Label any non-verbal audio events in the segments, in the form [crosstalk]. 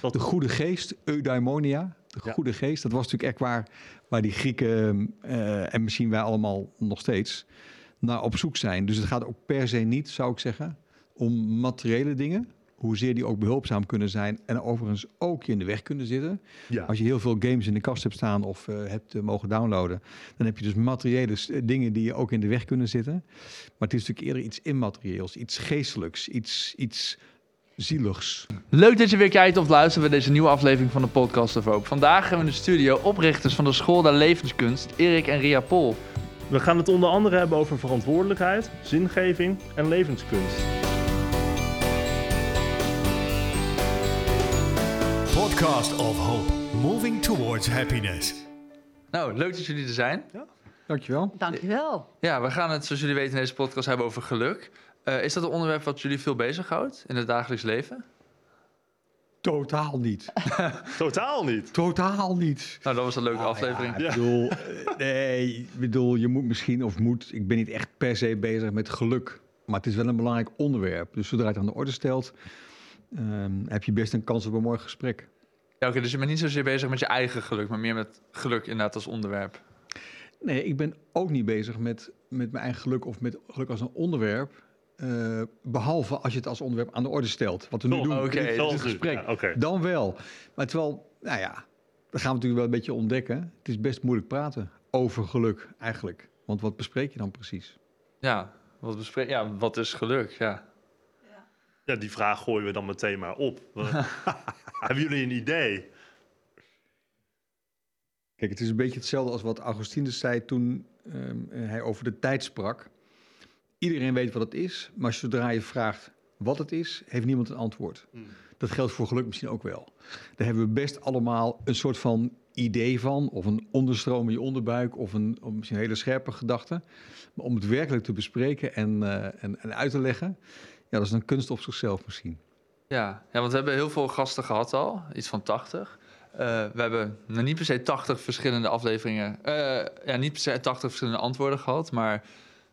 De goede geest, eudaimonia, de Ja. goede geest. Dat was natuurlijk echt waar, waar die Grieken eh, en misschien wij allemaal nog steeds naar op zoek zijn. Dus het gaat ook per se niet, zou ik zeggen, om materiële dingen. Hoezeer die ook behulpzaam kunnen zijn en overigens ook je in de weg kunnen zitten. Ja. Als je heel veel games in de kast hebt staan of eh, hebt eh, mogen downloaden, dan heb je dus materiële dingen die je ook in de weg kunnen zitten. Maar het is natuurlijk eerder iets immaterieels, iets geestelijks, iets, iets zieligs. Leuk dat je weer kijkt of luistert bij deze nieuwe aflevering van de podcast of Hoop. Vandaag hebben we in de studio oprichters van de School der Levenskunst, Erik en Ria Pol. We gaan het onder andere hebben over verantwoordelijkheid, zingeving en levenskunst. Podcast of Hope, moving towards happiness. Nou, leuk dat jullie er zijn. Dankjewel. Dankjewel. Ja, we gaan het, zoals jullie weten, in deze podcast hebben over geluk. Eh, is dat een onderwerp wat jullie veel bezighoudt in het dagelijks leven? Totaal niet. [laughs] Totaal niet. Totaal niet. Nou, dat was een leuke Nou aflevering. Ja, ik bedoel, eh, nee, ik bedoel, je moet misschien of moet. Ik ben niet echt per se bezig met geluk. Maar het is wel een belangrijk onderwerp. Dus zodra je het aan de orde stelt, ehm, heb je best een kans op een mooi gesprek. Ja, oké, dus je bent niet zozeer bezig met je eigen geluk, maar meer met geluk inderdaad als onderwerp. Nee, ik ben ook niet bezig met, met mijn eigen geluk of met geluk als een onderwerp. Eh, behalve als je het als onderwerp aan de orde stelt. Wat we nu Oh, doen, oké, dit is het gesprek. Ja. Dan wel. Maar terwijl, nou ja, dat gaan we natuurlijk wel een beetje ontdekken. Het is best moeilijk praten over geluk eigenlijk. Want wat bespreek je dan precies? Ja, wat, bespreek, ja, wat is geluk? Ja. Ja, die vraag gooien we dan meteen maar op. [laughs] [laughs] Hebben jullie een idee? Kijk, het is een beetje hetzelfde als wat Augustinus zei toen ehm, hij over de tijd sprak. Iedereen weet wat het is, maar zodra je vraagt wat het is, heeft niemand een antwoord. Dat geldt voor geluk misschien ook wel. Daar hebben we best allemaal een soort van idee van, of een onderstroom in je onderbuik, of een, of misschien een hele scherpe gedachte. Maar om het werkelijk te bespreken en, eh, en, en uit te leggen, ja, dat is een kunst op zichzelf misschien. Ja, ja, want we hebben heel veel gasten gehad al, iets van 80. Eh, we hebben nou, niet per se 80 verschillende afleveringen, eh, ja, niet per se 80 verschillende antwoorden gehad, maar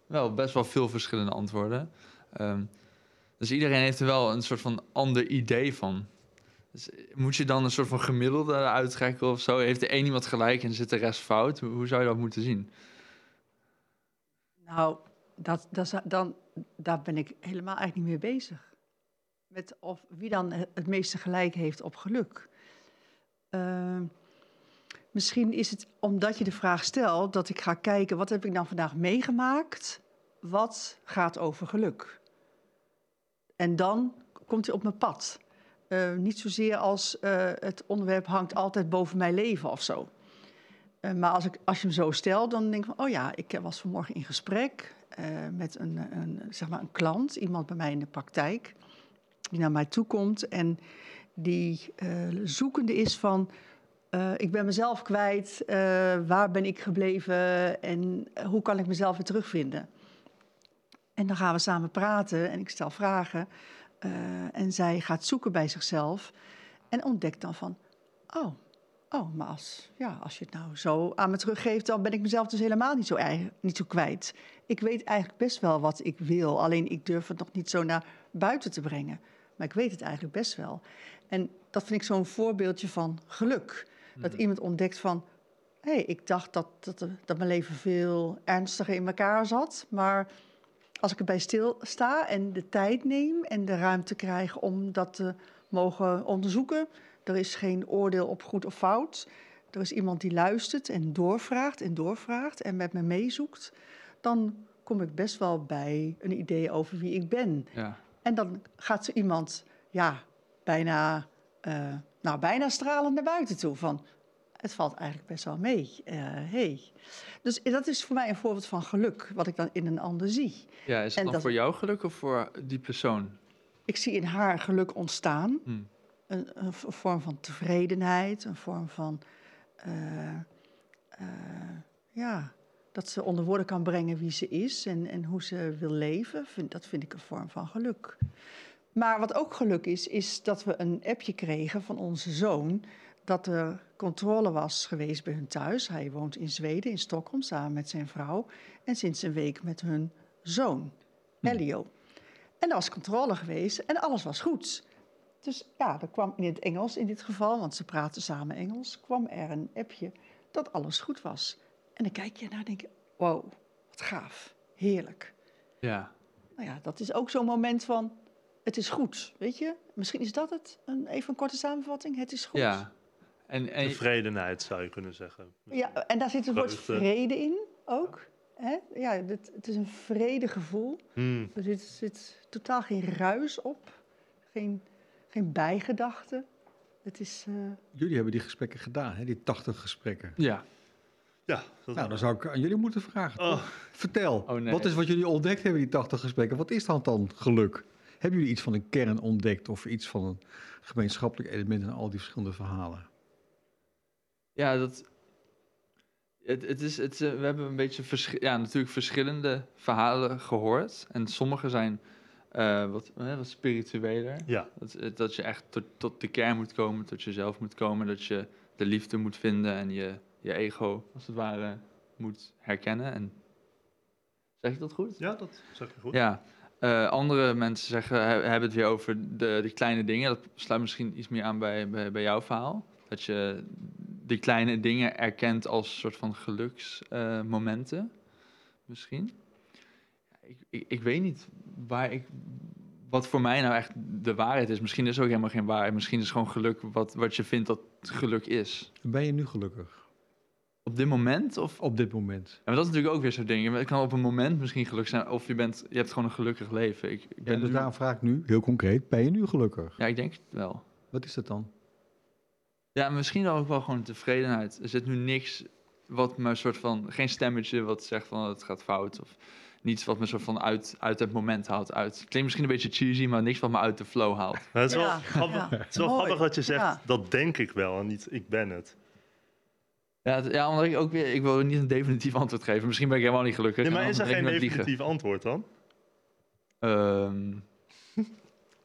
wel best wel veel verschillende antwoorden. Ehm, dus iedereen heeft er wel een soort van ander idee van. Dus moet je dan een soort van gemiddelde uittrekken of zo? Heeft de een iemand gelijk en zit de rest fout? Hoe, zou je dat moeten zien? Nou, dat, dat, dan, daar ben ik helemaal eigenlijk niet mee bezig. Met of wie dan het meeste gelijk heeft op geluk. Eh, misschien is het omdat je de vraag stelt dat ik ga kijken wat heb ik nou vandaag meegemaakt, wat gaat over geluk. En dan komt hij op mijn pad. Eh, niet zozeer als eh, het onderwerp hangt altijd boven mijn leven of zo. Eh, maar als, ik, als je hem zo stelt, dan denk ik van... oh ja, ik was vanmorgen in gesprek met een, een, zeg maar een klant... iemand bij mij in de praktijk, die naar mij toe komt... en die zoekende is van... eh, ik ben mezelf kwijt, eh, waar ben ik gebleven... en hoe kan ik mezelf weer terugvinden? En dan gaan we samen praten en ik stel vragen... eh, en zij gaat zoeken bij zichzelf... en ontdekt dan van... oh, Oh, maar als, ja, als je het nou zo aan me teruggeeft, dan ben ik mezelf dus helemaal niet zo, niet zo kwijt. Ik weet eigenlijk best wel wat ik wil, alleen ik durf het nog niet zo naar buiten te brengen. Maar ik weet het eigenlijk best wel. En dat vind ik zo'n voorbeeldje van geluk. Dat iemand ontdekt van, hé, hey, ik dacht dat, dat, dat mijn leven veel ernstiger in elkaar zat, maar als ik erbij stilsta en de tijd neem en de ruimte krijg om dat te mogen onderzoeken, er is geen oordeel op goed of fout. Er is iemand die luistert en doorvraagt en doorvraagt en met me meezoekt. Dan kom ik best wel bij een idee over wie ik ben. Ja. En dan gaat zo iemand, ja, bijna, eh, nou, bijna stralend naar buiten toe. Van, het valt eigenlijk best wel mee. Eh, hey. Dus dat is voor mij een voorbeeld van geluk, wat ik dan in een ander zie. ja, is het En dan dat- voor jou geluk of voor die persoon? Ik zie in haar geluk ontstaan. Hm. Een, een vorm van tevredenheid, een vorm van. eh, eh, ja, dat ze onder woorden kan brengen wie ze is en, en hoe ze wil leven. Vind, dat vind ik een vorm van geluk. Maar wat ook geluk is, is dat we een appje kregen van onze zoon. dat er controle was geweest bij hun thuis. Hij woont in Zweden, in Stockholm, samen met zijn vrouw. En sinds een week met hun zoon, Elio. En er was controle geweest en alles was goed. Dus ja, er kwam in het Engels in dit geval, want ze praten samen Engels, kwam er een appje dat alles goed was. En dan kijk je naar en denk je, wow, wat gaaf, heerlijk. Ja. Nou ja, dat is ook zo'n moment van, het is goed, weet je? Misschien is dat het, een, even een korte samenvatting, het is goed. Ja. En, en, Tevredenheid zou je kunnen zeggen. Ja, en daar zit het woord vrede in ook. Hè? Ja, het, het is een vredegevoel. Hmm. Er zit, zit totaal geen ruis op, geen, geen bijgedachten. Het is, eh, Jullie hebben die gesprekken gedaan, hè? die 80 gesprekken. ja. Ja, dat Nou, dan zou ik aan jullie moeten vragen. Oh. Vertel, Oh, nee. wat is wat jullie ontdekt hebben, die 80 gesprekken? Wat is dan dan geluk? Hebben jullie iets van een kern ontdekt of iets van een gemeenschappelijk element in al die verschillende verhalen? Ja, dat. Het, het is, het, eh, we hebben een beetje verschi- ja, natuurlijk verschillende verhalen gehoord. En sommige zijn eh, wat, wat spiritueler. Ja, Dat, eh, dat je echt tot, tot de kern moet komen, tot jezelf moet komen. Dat je de liefde moet vinden en je, je ego, als het ware, moet herkennen. En, zeg ik dat goed? ja dat zeg je goed. Ja. Eh, andere mensen zeggen, he- hebben het weer over de, kleine dingen. Dat sluit misschien iets meer aan bij, bij, jouw verhaal. Dat je die kleine dingen erkent als soort van geluksmomenten. misschien. Ik, ik, ik weet niet waar ik, wat voor mij nou echt de waarheid is. Misschien is er ook helemaal geen waarheid. Misschien is gewoon geluk wat, wat je vindt dat geluk is. Ben je nu gelukkig Op dit moment? Of, op dit moment? Ja, maar dat is natuurlijk ook weer zo'n ding. Het kan op een moment misschien geluk zijn, of je, bent, je hebt gewoon een gelukkig leven. Ik, ik Ja, ben dus nu- daarom vraag ik nu, heel concreet, ben je nu gelukkig? ja, ik denk het wel. Wat is dat dan? Ja, misschien ook wel gewoon tevredenheid. Er zit nu niks wat me soort van, geen stemmetje wat zegt van het gaat fout. Of niets wat me soort van uit, uit het moment haalt. Uit. Het klinkt misschien een beetje cheesy, maar niks wat me uit de flow haalt. Het is wel, Ja, grappig, ja. het is wel grappig dat je zegt, Ja. dat denk ik wel en niet ik ben het. Ja, ja, omdat ik ook weer, ik wil niet een definitief antwoord geven. Misschien ben ik helemaal niet gelukkig. Nee, maar is er geen liegen. definitief antwoord dan? Ehm,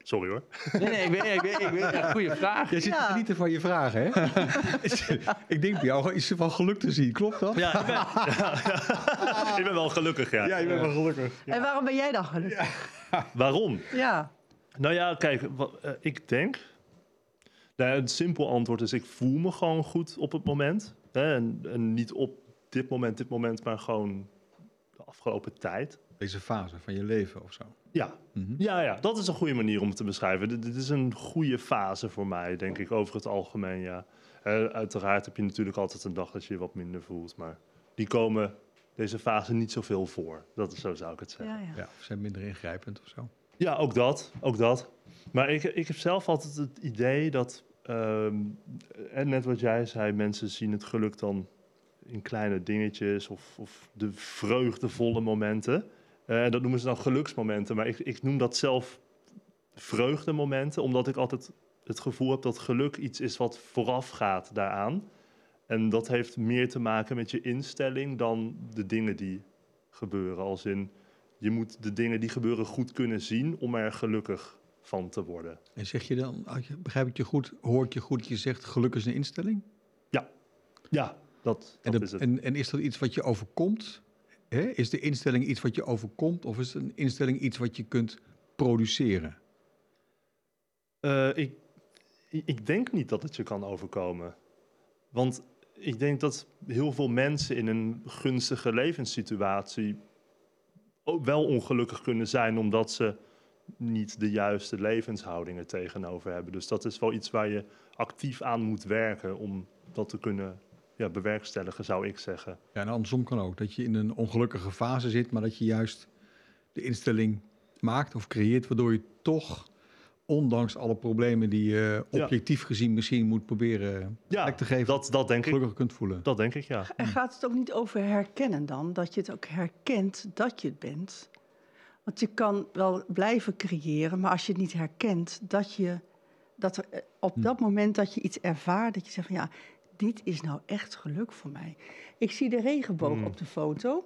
Sorry hoor. nee, nee, ik weet, ik weet, ik weet [laughs] ja, goede vraag. Jij zit Ja. te genieten van je vragen, hè? [laughs] ik denk bij jou iets van geluk te zien, klopt dat? Ja, ik ben, [laughs] ik ben wel gelukkig, ja. je bent wel gelukkig. En waarom ben jij dan gelukkig? Waarom? Ja, Nou ja, kijk, wat, eh, ik denk... Nou, een simpel antwoord is, ik voel me gewoon goed op het moment. Hè, en, en niet op dit moment, dit moment, maar gewoon de afgelopen tijd. Deze fase van je leven of zo. Ja, Mhm. ja, ja, dat is een goede manier om het te beschrijven. Dit, dit is een goede fase voor mij, denk ik, over het algemeen, ja. Eh, uiteraard heb je natuurlijk altijd een dag dat je je wat minder voelt, maar die komen deze fase niet zoveel voor. Dat is, zo zou ik het zeggen. ja, ja. Ja, of zijn minder ingrijpend of zo. Ja, ook dat, ook dat. Maar ik, ik heb zelf altijd het idee dat, ehm, en net wat jij zei, mensen zien het geluk dan in kleine dingetjes of, of de vreugdevolle momenten. Eh, En dat noemen ze dan geluksmomenten, maar ik, ik noem dat zelf vreugdemomenten, omdat ik altijd het gevoel heb dat geluk iets is wat vooraf gaat daaraan. En dat heeft meer te maken met je instelling dan de dingen die gebeuren. Als in, je moet de dingen die gebeuren goed kunnen zien om er gelukkig van te worden. En zeg je dan, begrijp ik je goed, hoor ik je goed, je zegt geluk is een instelling? Ja, dat, En, dat dat- is het. en, en is dat iets wat je overkomt? Is de instelling iets wat je overkomt of is een instelling iets wat je kunt produceren? Eh, ik, ik denk niet dat het je kan overkomen. Want ik denk dat heel veel mensen in een gunstige levenssituatie ook wel ongelukkig kunnen zijn omdat ze niet de juiste levenshoudingen tegenover hebben. Dus dat is wel iets waar je actief aan moet werken om dat te kunnen ja, bewerkstelligen, zou ik zeggen. Ja, en andersom kan ook. Dat je in een ongelukkige fase zit, maar dat je juist de instelling maakt of creëert, waardoor je toch, ondanks alle problemen die je Ja. objectief gezien misschien moet proberen Ja, te geven, dat, dat denk ik. gelukkig kunt voelen. Dat denk ik, ja. En gaat het ook niet over herkennen dan? Dat je het ook herkent dat je het bent? Want je kan wel blijven creëren, maar als je het niet herkent, dat je dat er eh, op Hm. dat moment dat je iets ervaart, dat je zegt van ja, dit is nou echt geluk voor mij. Ik zie de regenboog Hmm. op de foto.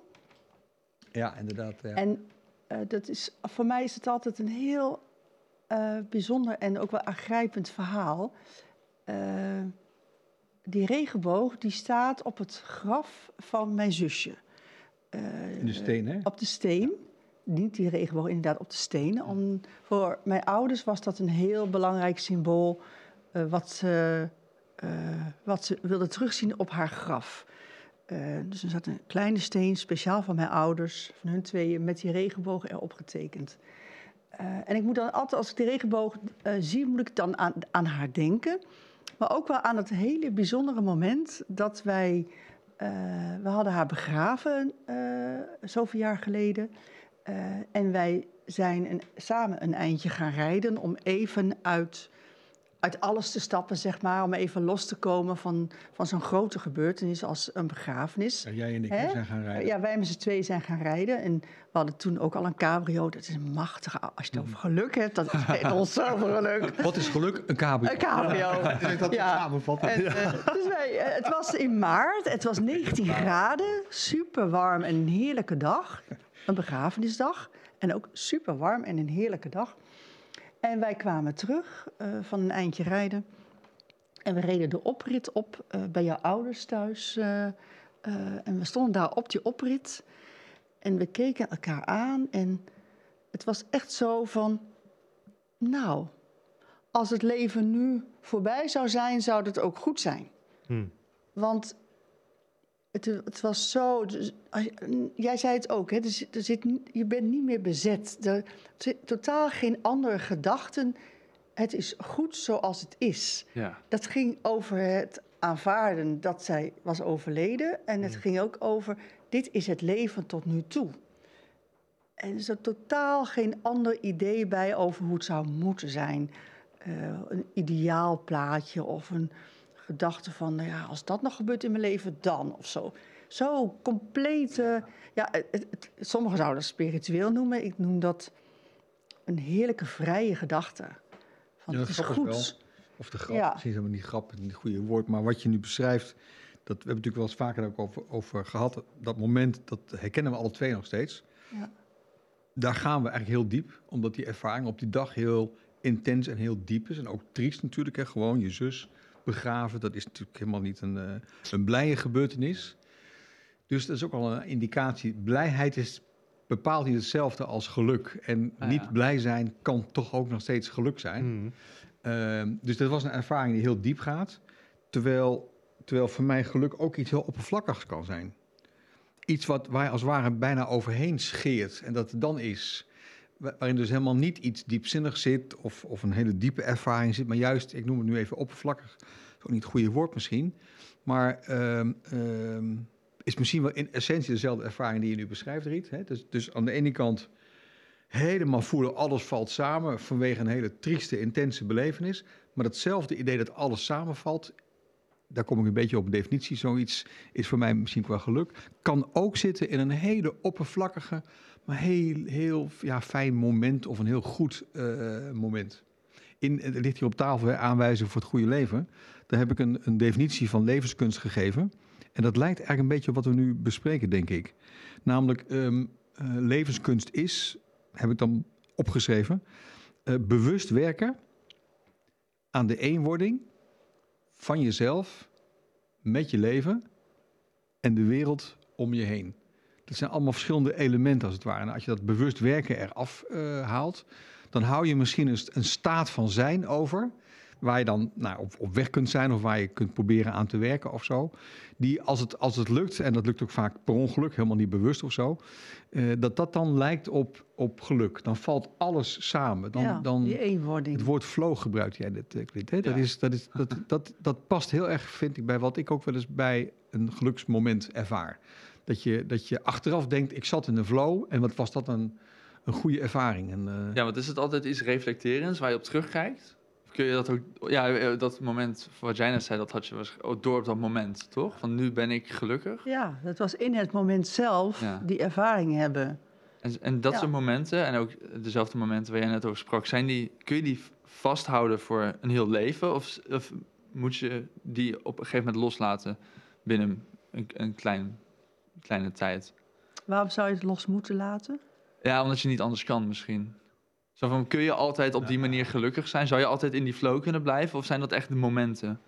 Ja, inderdaad. Ja. En eh, dat is, voor mij is het altijd een heel eh, bijzonder en ook wel aangrijpend verhaal. Die regenboog die staat op het graf van mijn zusje. In de steen, hè? Op de steen. Niet die regenboog inderdaad op de stenen. Om, voor mijn ouders was dat een heel belangrijk symbool eh, wat, ze, eh, wat ze wilden terugzien op haar graf. Eh, dus er zat een kleine steen, speciaal van mijn ouders, van hun tweeën, met die regenboog erop getekend. En ik moet dan altijd, als ik die regenboog zie, moet ik dan aan, aan haar denken. Maar ook wel aan het hele bijzondere moment dat wij... we hadden haar begraven zoveel jaar geleden. Eh, en wij zijn een, samen een eindje gaan rijden om even uit, uit alles te stappen, zeg maar. Om even los te komen van, van zo'n grote gebeurtenis als een begrafenis. Ja, jij en ik Hè? zijn gaan rijden. Ja, wij met z'n tweeën zijn gaan rijden. En we hadden toen ook al een cabrio. Dat is een machtige... Als je het over geluk hebt, dat is echt [laughs] ons zoveel geluk. Wat is geluk? Een cabrio. Een cabrio. Ik dat Ja. samenvatten? En, eh, dus wij, eh, het was in maart, het was 19 graden, super warm en een heerlijke dag. Een begrafenisdag. En ook super warm en een heerlijke dag. En wij kwamen terug eh, van een eindje rijden. En we reden de oprit op eh, bij jouw ouders thuis. eh, en we stonden daar op die oprit. En we keken elkaar aan. En het was echt zo van... Nou, als het leven nu voorbij zou zijn, zou het ook goed zijn. Hm. Want het, het was zo. dus als je- jij zei het ook, hè, er zit, er zit, je bent niet meer bezet. Er zit totaal geen andere gedachten. Het is goed zoals het is. Ja. Dat ging over het aanvaarden dat zij was overleden. En het ging ook over: dit is het leven tot nu toe. En er zat totaal geen ander idee bij over hoe het zou moeten zijn. Eh, een ideaal plaatje of een gedachte van, nou ja, als dat nog gebeurt in mijn leven, dan of zo. Zo compleet. ja, het, het- het- sommigen zouden dat spiritueel noemen. Ik noem dat een heerlijke vrije gedachte. Van Ja, het is goed. Of de grap, Ja. misschien is helemaal niet grap, niet het goede woord, maar wat je nu beschrijft, dat, we hebben natuurlijk wel eens vaker ook over, over gehad. Dat moment, dat herkennen we alle twee nog steeds. Ja. Daar gaan we eigenlijk heel diep, omdat die ervaring op die dag heel intens en heel diep is. En ook triest natuurlijk, hè, gewoon je zus begraven. Dat is natuurlijk helemaal niet een, eh, een blije gebeurtenis. Dus dat is ook al een indicatie. Blijheid is bepaald niet hetzelfde als geluk. En Ah, niet ja. blij zijn kan toch ook nog steeds geluk zijn. Hm. Ehm, dus dat was een ervaring die heel diep gaat. Terwijl, terwijl voor mij geluk ook iets heel oppervlakkigs kan zijn. Iets wat, waar als het ware bijna overheen scheert. En dat het dan is. Wa- Waarin dus helemaal niet iets diepzinnigs zit. Of, of een hele diepe ervaring zit. Maar juist, ik noem het nu even oppervlakkig. Ook niet het goede woord misschien. Maar ehm, ehm, is misschien wel in essentie dezelfde ervaring die je nu beschrijft, Riet. Hè? Dus, dus aan de ene kant helemaal voelen, alles valt samen vanwege een hele trieste, intense belevenis. Maar datzelfde idee dat alles samenvalt, daar kom ik een beetje op een definitie, zoiets is voor mij misschien wel geluk, kan ook zitten in een hele oppervlakkige, maar heel, heel ja, fijn moment of een heel goed eh, moment. In, er ligt hier op tafel hè, aanwijzing voor het goede leven. Daar heb ik een, een definitie van levenskunst gegeven. En dat lijkt eigenlijk een beetje op wat we nu bespreken, denk ik. Namelijk, eh, levenskunst is, heb ik dan opgeschreven, eh, bewust werken aan de eenwording van jezelf met je leven en de wereld om je heen. Dat zijn allemaal verschillende elementen als het ware. En als je dat bewust werken eraf eh, haalt, dan hou je misschien een, een staat van zijn over, waar je dan nou, op, op weg kunt zijn of waar je kunt proberen aan te werken of zo. Die als het, als het lukt, en dat lukt ook vaak per ongeluk, helemaal niet bewust of zo, eh, dat dat dan lijkt op, op geluk. Dan valt alles samen. Dan, ja, dan, die eenwording. het woord flow gebruikt jij dit, eh, Clint, hè? Dat, is, dat, is, [laughs] dat, dat, dat past heel erg, vind ik, bij wat ik ook wel eens bij een geluksmoment ervaar. Dat je, dat je achteraf denkt, ik zat in een flow en wat was dat een, een goede ervaring. En, eh, Ja, want is het altijd iets reflecterends waar je op terugkijkt? Of kun je dat ook... Ja, eh, dat moment wat jij net zei, dat had je ook door op dat moment, toch? Van nu ben ik gelukkig. Ja, dat was in het moment zelf Ja. die ervaring hebben. En, en dat Ja. soort momenten, en ook dezelfde momenten waar jij net over sprak, zijn die, kun je die vasthouden voor een heel leven? Of, of moet je die op een gegeven moment loslaten binnen een, een klein, kleine tijd? Waarom zou je het los moeten laten? Ja, omdat je niet anders kan misschien. Zo van, kun je altijd op die manier gelukkig zijn? Zou je altijd in die flow kunnen blijven? Of zijn dat echt de momenten?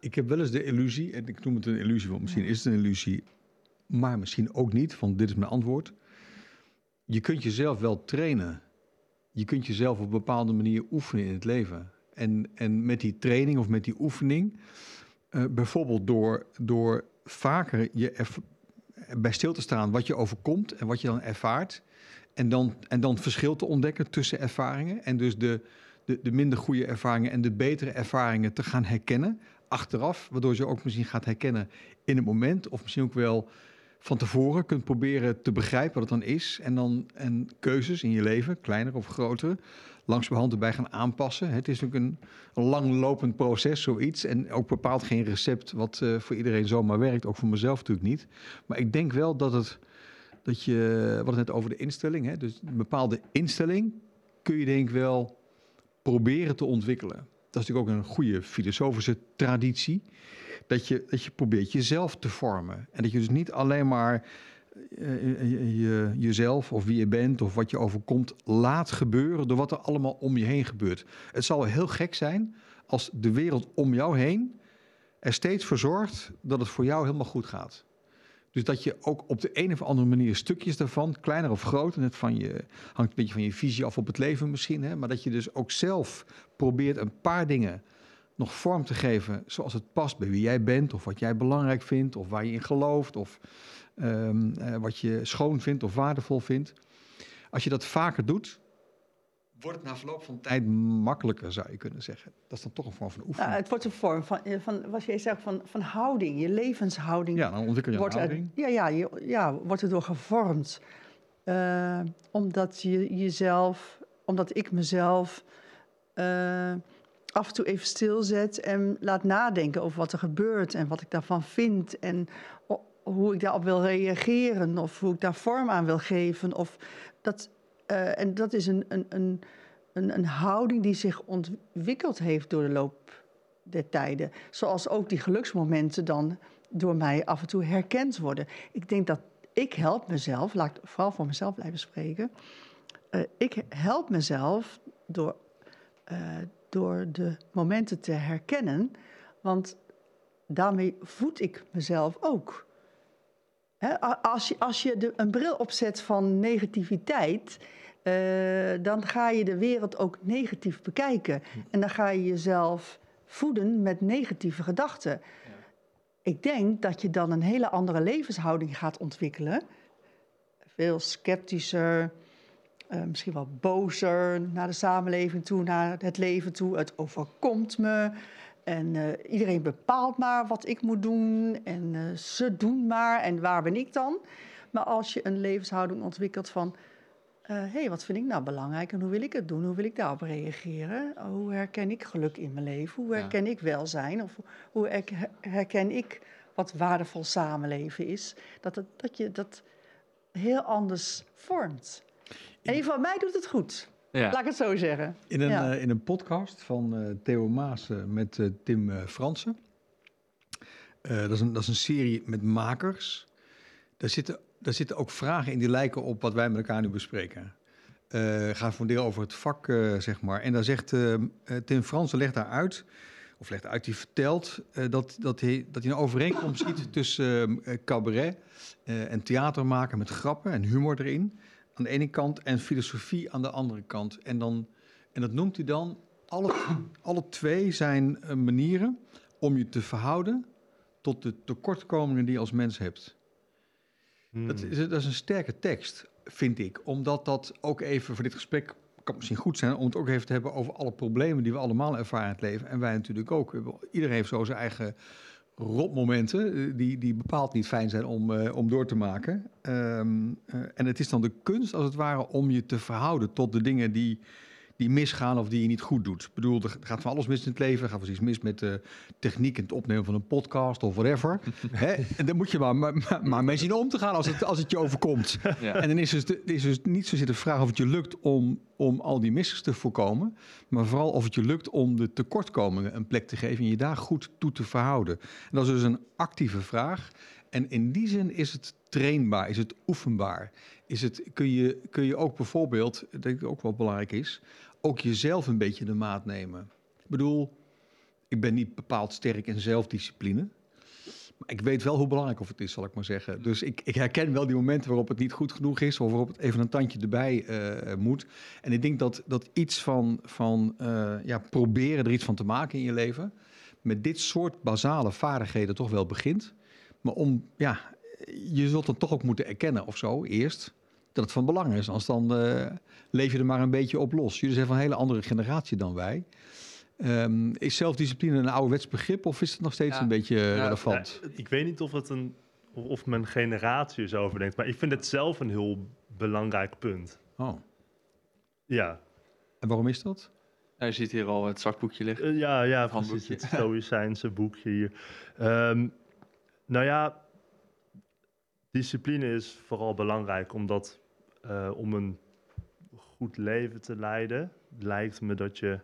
Ik heb wel eens de illusie, en ik noem het een illusie, want misschien is het een illusie, maar misschien ook niet, want dit is mijn antwoord. je kunt jezelf wel trainen. Je kunt jezelf op een bepaalde manier oefenen in het leven. En, en met die training of met die oefening, eh, bijvoorbeeld door, door vaker je bij stil te staan wat je overkomt en wat je dan ervaart. En dan, en dan verschil te ontdekken tussen ervaringen. En dus de, de, de minder goede ervaringen en de betere ervaringen te gaan herkennen. Achteraf, waardoor je ook misschien gaat herkennen in het moment. Of misschien ook wel van tevoren kunt proberen te begrijpen wat het dan is. En dan en keuzes in je leven, kleiner of grotere, langzamerhand erbij gaan aanpassen. Het is ook een, langlopend proces, zoiets. En ook bepaalt geen recept wat eh, voor iedereen zomaar werkt. Ook voor mezelf natuurlijk niet. Maar ik denk wel dat het, dat je, hadden het net over de instelling. Hè? Dus een bepaalde instelling kun je denk ik wel proberen te ontwikkelen. Dat is natuurlijk ook een goede filosofische traditie. Dat je, dat je probeert jezelf te vormen. En dat je dus niet alleen maar eh, je, je- jezelf of wie je bent of wat je overkomt laat gebeuren door wat er allemaal om je heen gebeurt. Het zal heel gek zijn als de wereld om jou heen er steeds voor zorgt dat het voor jou helemaal goed gaat. Dus dat je ook op de een of andere manier stukjes daarvan, kleiner of groter, net van je, hangt een beetje van je visie af op het leven misschien, hè, maar dat je dus ook zelf probeert een paar dingen nog vorm te geven zoals het past bij wie jij bent, of wat jij belangrijk vindt, of waar je in gelooft, of ehm, eh, wat je schoon vindt of waardevol vindt. Als je dat vaker doet, wordt het na verloop van tijd makkelijker, zou je kunnen zeggen. Dat is dan toch een vorm van oefening. Nou, het wordt een vorm van, eh, van wat jij zegt, van, van houding, je levenshouding. ja, dan ontwikkel je een wordt er, houding. ja, ja, je, ja, wordt er door gevormd. Eh, omdat je jezelf, omdat ik mezelf eh, af en toe even stilzet en laat nadenken over wat er gebeurt en wat ik daarvan vind en hoe ik daarop wil reageren of hoe ik daar vorm aan wil geven. Of dat, eh, en dat is een, een, een, een, een houding die zich ontwikkeld heeft door de loop der tijden. Zoals ook die geluksmomenten dan door mij af en toe herkend worden. Ik denk dat ik help mezelf, laat ik vooral voor mezelf blijven spreken. Eh, ik help mezelf door, eh, door de momenten te herkennen, want daarmee voed ik mezelf ook. Als je, als je de, een bril opzet van negativiteit, eh, dan ga je de wereld ook negatief bekijken. En dan ga je jezelf voeden met negatieve gedachten. Ik denk dat je dan een hele andere levenshouding gaat ontwikkelen. Veel sceptischer, eh, misschien wel bozer naar de samenleving toe, naar het leven toe. Het overkomt me. En eh, iedereen bepaalt maar wat ik moet doen. En eh, ze doen maar. En waar ben ik dan? Maar als je een levenshouding ontwikkelt van... hé, hey, wat vind ik nou belangrijk en hoe wil ik het doen? Hoe wil ik daarop reageren? Hoe herken ik geluk in mijn leven? Hoe Ja. herken ik welzijn? Of hoe herk- herken ik wat waardevol samenleven is? Dat, het, dat je dat heel anders vormt. En in ieder geval, mij doet het goed. Ja. Laat ik het zo zeggen. In een, Ja. eh, in een podcast van eh, Theo Maas met eh, Tim Fransen. Eh, dat, is een, dat is een serie met makers. Daar zitten, daar zitten ook vragen in die lijken op wat wij met elkaar nu bespreken. Eh gaat voor een deel over het vak, eh, zeg maar. En daar zegt Tim Fransen, legt daar uit, of legt uit, die vertelt eh, dat, dat, hij, dat hij een overeenkomst ziet tussen cabaret eh, en theater maken met grappen en humor erin. Aan de ene kant en filosofie aan de andere kant. En, dan, en dat noemt hij dan, alle, alle twee zijn eh, manieren om je te verhouden tot de tekortkomingen die je als mens hebt. Hmm. Dat, is, dat is een sterke tekst, vind ik. Omdat dat ook even voor dit gesprek kan misschien goed zijn om het ook even te hebben over alle problemen die we allemaal ervaren in het leven. En wij natuurlijk ook. Iedereen heeft zo zijn eigen rotmomenten eh, die, die bepaald niet fijn zijn om, eh, om door te maken. Ehm, eh, en het is dan de kunst, als het ware, om je te verhouden tot de dingen die, die misgaan of die je niet goed doet. Ik bedoel, er gaat van alles mis in het leven. Er gaat wel iets mis met de techniek en het opnemen van een podcast of whatever. [laughs] Hè? En dan moet je maar, maar, maar mee zien om te gaan als het, als het je overkomt. Ja. En dan is dus, de, is dus niet zozeer de vraag of het je lukt om, om al die missers te voorkomen, maar vooral of het je lukt om de tekortkomingen een plek te geven en je daar goed toe te verhouden. En dat is dus een actieve vraag. En in die zin is het trainbaar, is het oefenbaar. Is het, kun, je, kun je ook bijvoorbeeld, dat denk ik ook wel belangrijk is, ook jezelf een beetje de maat nemen. Ik bedoel, ik ben niet bepaald sterk in zelfdiscipline. Maar ik weet wel hoe belangrijk of het is, zal ik maar zeggen. Dus ik, ik herken wel die momenten waarop het niet goed genoeg is... of waarop het even een tandje erbij eh, moet. En ik denk dat, dat iets van, van eh, ja, proberen er iets van te maken in je leven... met dit soort basale vaardigheden toch wel begint. Maar om, ja, je zult dan toch ook moeten erkennen of zo, eerst... dat het van belang is. Anders dan eh, leef je er maar een beetje op los. Jullie zijn van een hele andere generatie dan wij... Ehm, is zelfdiscipline een ouderwets begrip of is het nog steeds Ja. een beetje Ja, relevant? Ja, ik weet niet of, het een, of- mijn generatie er zo over denkt, maar ik vind het zelf een heel belangrijk punt. Oh. Ja, En waarom is dat? Ja, je ziet hier al het zakboekje liggen. Eh, ja, ja precies. Het Stoïcijnse boekje hier. Ehm, nou ja, discipline is vooral belangrijk, omdat eh, om een goed leven te leiden, lijkt me dat je...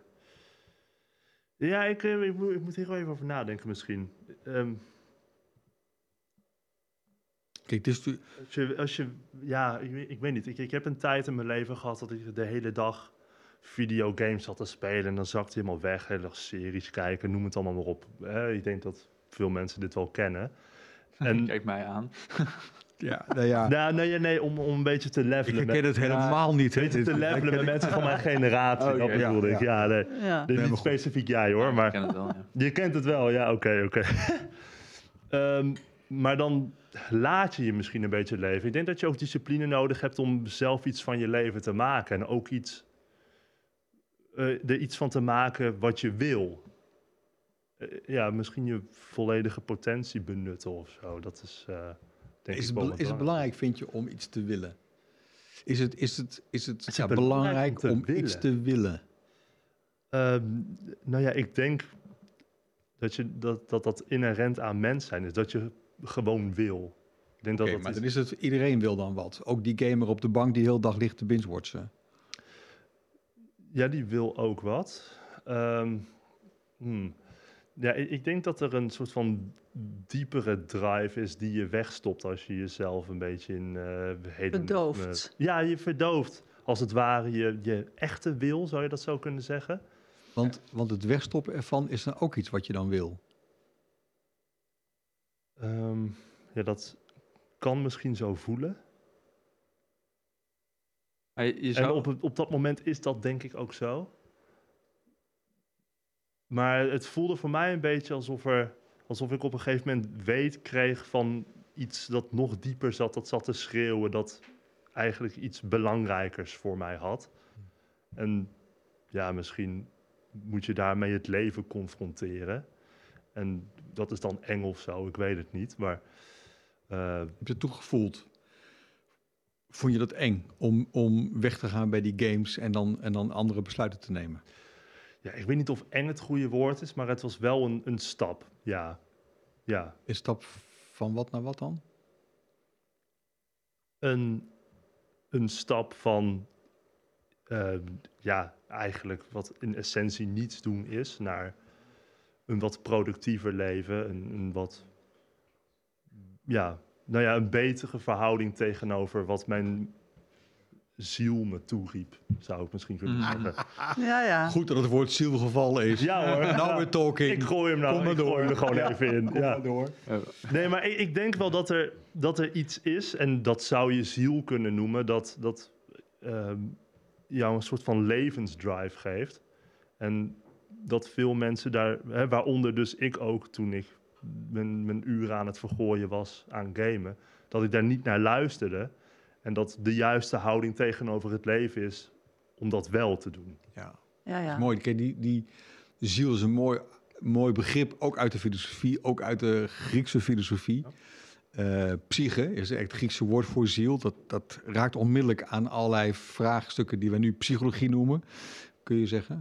Ja, ik, eh, ik, moet, ik moet hier wel even over nadenken misschien. Ehm, Kijk, tu- Als je, als je ja, ik, weet- ik weet niet. Ik, ik heb een tijd in mijn leven gehad dat ik de hele dag videogames zat te spelen. En dan zakte helemaal weg. Hele dag series kijken, noem het allemaal maar op. Eh, ik denk dat veel mensen dit wel kennen. [laughs] En, Kijk mij aan. Ja, nou ja. nou, nee, nee, om, om een beetje te ik levelen. herken met, het helemaal niet. hè. een beetje te levelen met mensen van mijn generatie. Oh, dat bedoelde Ja, ik. Ja, nee. Ja. Niet specifiek jij hoor, Ik maar... ken het wel, ja. [laughs] Je kent het wel, ja, oké, oké. [laughs] Ehm, maar dan laat je je misschien een beetje leven. Ik denk dat je ook discipline nodig hebt om zelf iets van je leven te maken. En ook iets, eh, er iets van te maken wat je wil. Eh, ja, misschien je volledige potentie benutten of zo. Dat is, eh, denk Is ik het, is het belangrijk, vind je, om iets te willen? Is het, is het, is het, ja, belangrijk belangrijk om iets te willen? Ehm, nou ja, ik denk dat, je, dat, dat dat inherent aan mens zijn is. Dat je gewoon wil. Ik denk dat Oké, dat maar is- dan is het, iedereen wil dan wat. Ook die gamer op de bank die heel dag ligt te binge-watchen. Ja, die wil ook wat. Ehm, hmm. Ja, ik, denk dat er een soort van diepere drive is die je wegstopt als je jezelf een beetje in eh heden... Verdooft. ja, je verdooft. Als het ware je, je echte wil, zou je dat zo kunnen zeggen? Want, want het wegstoppen ervan is dan ook iets wat je dan wil. Ehm, ja, dat kan misschien zo voelen. Je, En op, op dat moment is dat denk ik ook zo. Maar het voelde voor mij een beetje alsof, er, alsof ik op een gegeven moment weet kreeg van iets dat nog dieper zat, dat zat te schreeuwen, dat eigenlijk iets belangrijkers voor mij had. En ja, misschien moet je daarmee het leven confronteren. En dat is dan eng of zo, ik weet het niet. Maar eh, Heb je het toegevoeld? Vond je dat eng om, om weg te gaan bij die games en dan, en dan andere besluiten te nemen? Ja, ik weet niet of eng het goede woord is, maar het was wel een, een stap. Ja, ja. Een stap van wat naar wat dan? een, een stap van, ehm, ja, eigenlijk wat in essentie niets doen is, naar een wat productiever leven, een, een wat, ja, nou ja, een betere verhouding tegenover wat mijn ziel me toeriep, zou ik misschien kunnen Mm. zeggen. [laughs] Ja, ja. Goed dat het woord ziel gevallen is. Ja hoor, [laughs] Nou we're talking. ik gooi hem nou, Kom maar ik door. gooi hem er gewoon even in. [laughs] Kom Ja. maar door. Nee, maar ik, ik denk wel dat er, dat er iets is, en dat zou je ziel kunnen noemen, dat, dat ehm, jou een soort van levensdrive geeft. En dat veel mensen daar, hè, waaronder dus ik ook toen ik mijn, mijn uren aan het vergooien was aan gamen, dat ik daar niet naar luisterde. En dat de juiste houding tegenover het leven is om dat wel te doen. Ja. ja, ja. Mooi, kijk, die, die ziel is een mooi, mooi begrip, ook uit de filosofie, ook uit de Griekse filosofie. Eh, psyche is echt het Griekse woord voor ziel. Dat, dat raakt onmiddellijk aan allerlei vraagstukken die we nu psychologie noemen, kun je zeggen.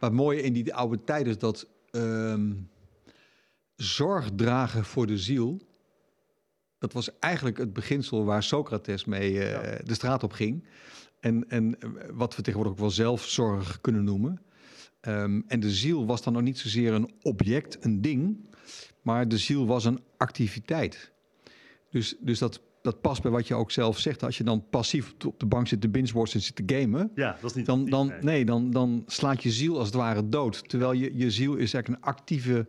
Maar het mooie in die oude tijd is dat ehm, zorg dragen voor de ziel, dat was eigenlijk het beginsel waar Socrates mee eh, Ja. de straat op ging. En, en wat we tegenwoordig ook wel zelfzorg kunnen noemen. Ehm, en de ziel was dan nog niet zozeer een object, een ding, maar de ziel was een activiteit. Dus, dus dat, dat past bij wat je ook zelf zegt. Als je dan passief op de bank zit te binge-watchen en zit te gamen, Ja, dat is niet dan, dan, nee. nee, dan, dan slaat je ziel als het ware dood. Terwijl je, je ziel is eigenlijk een actieve,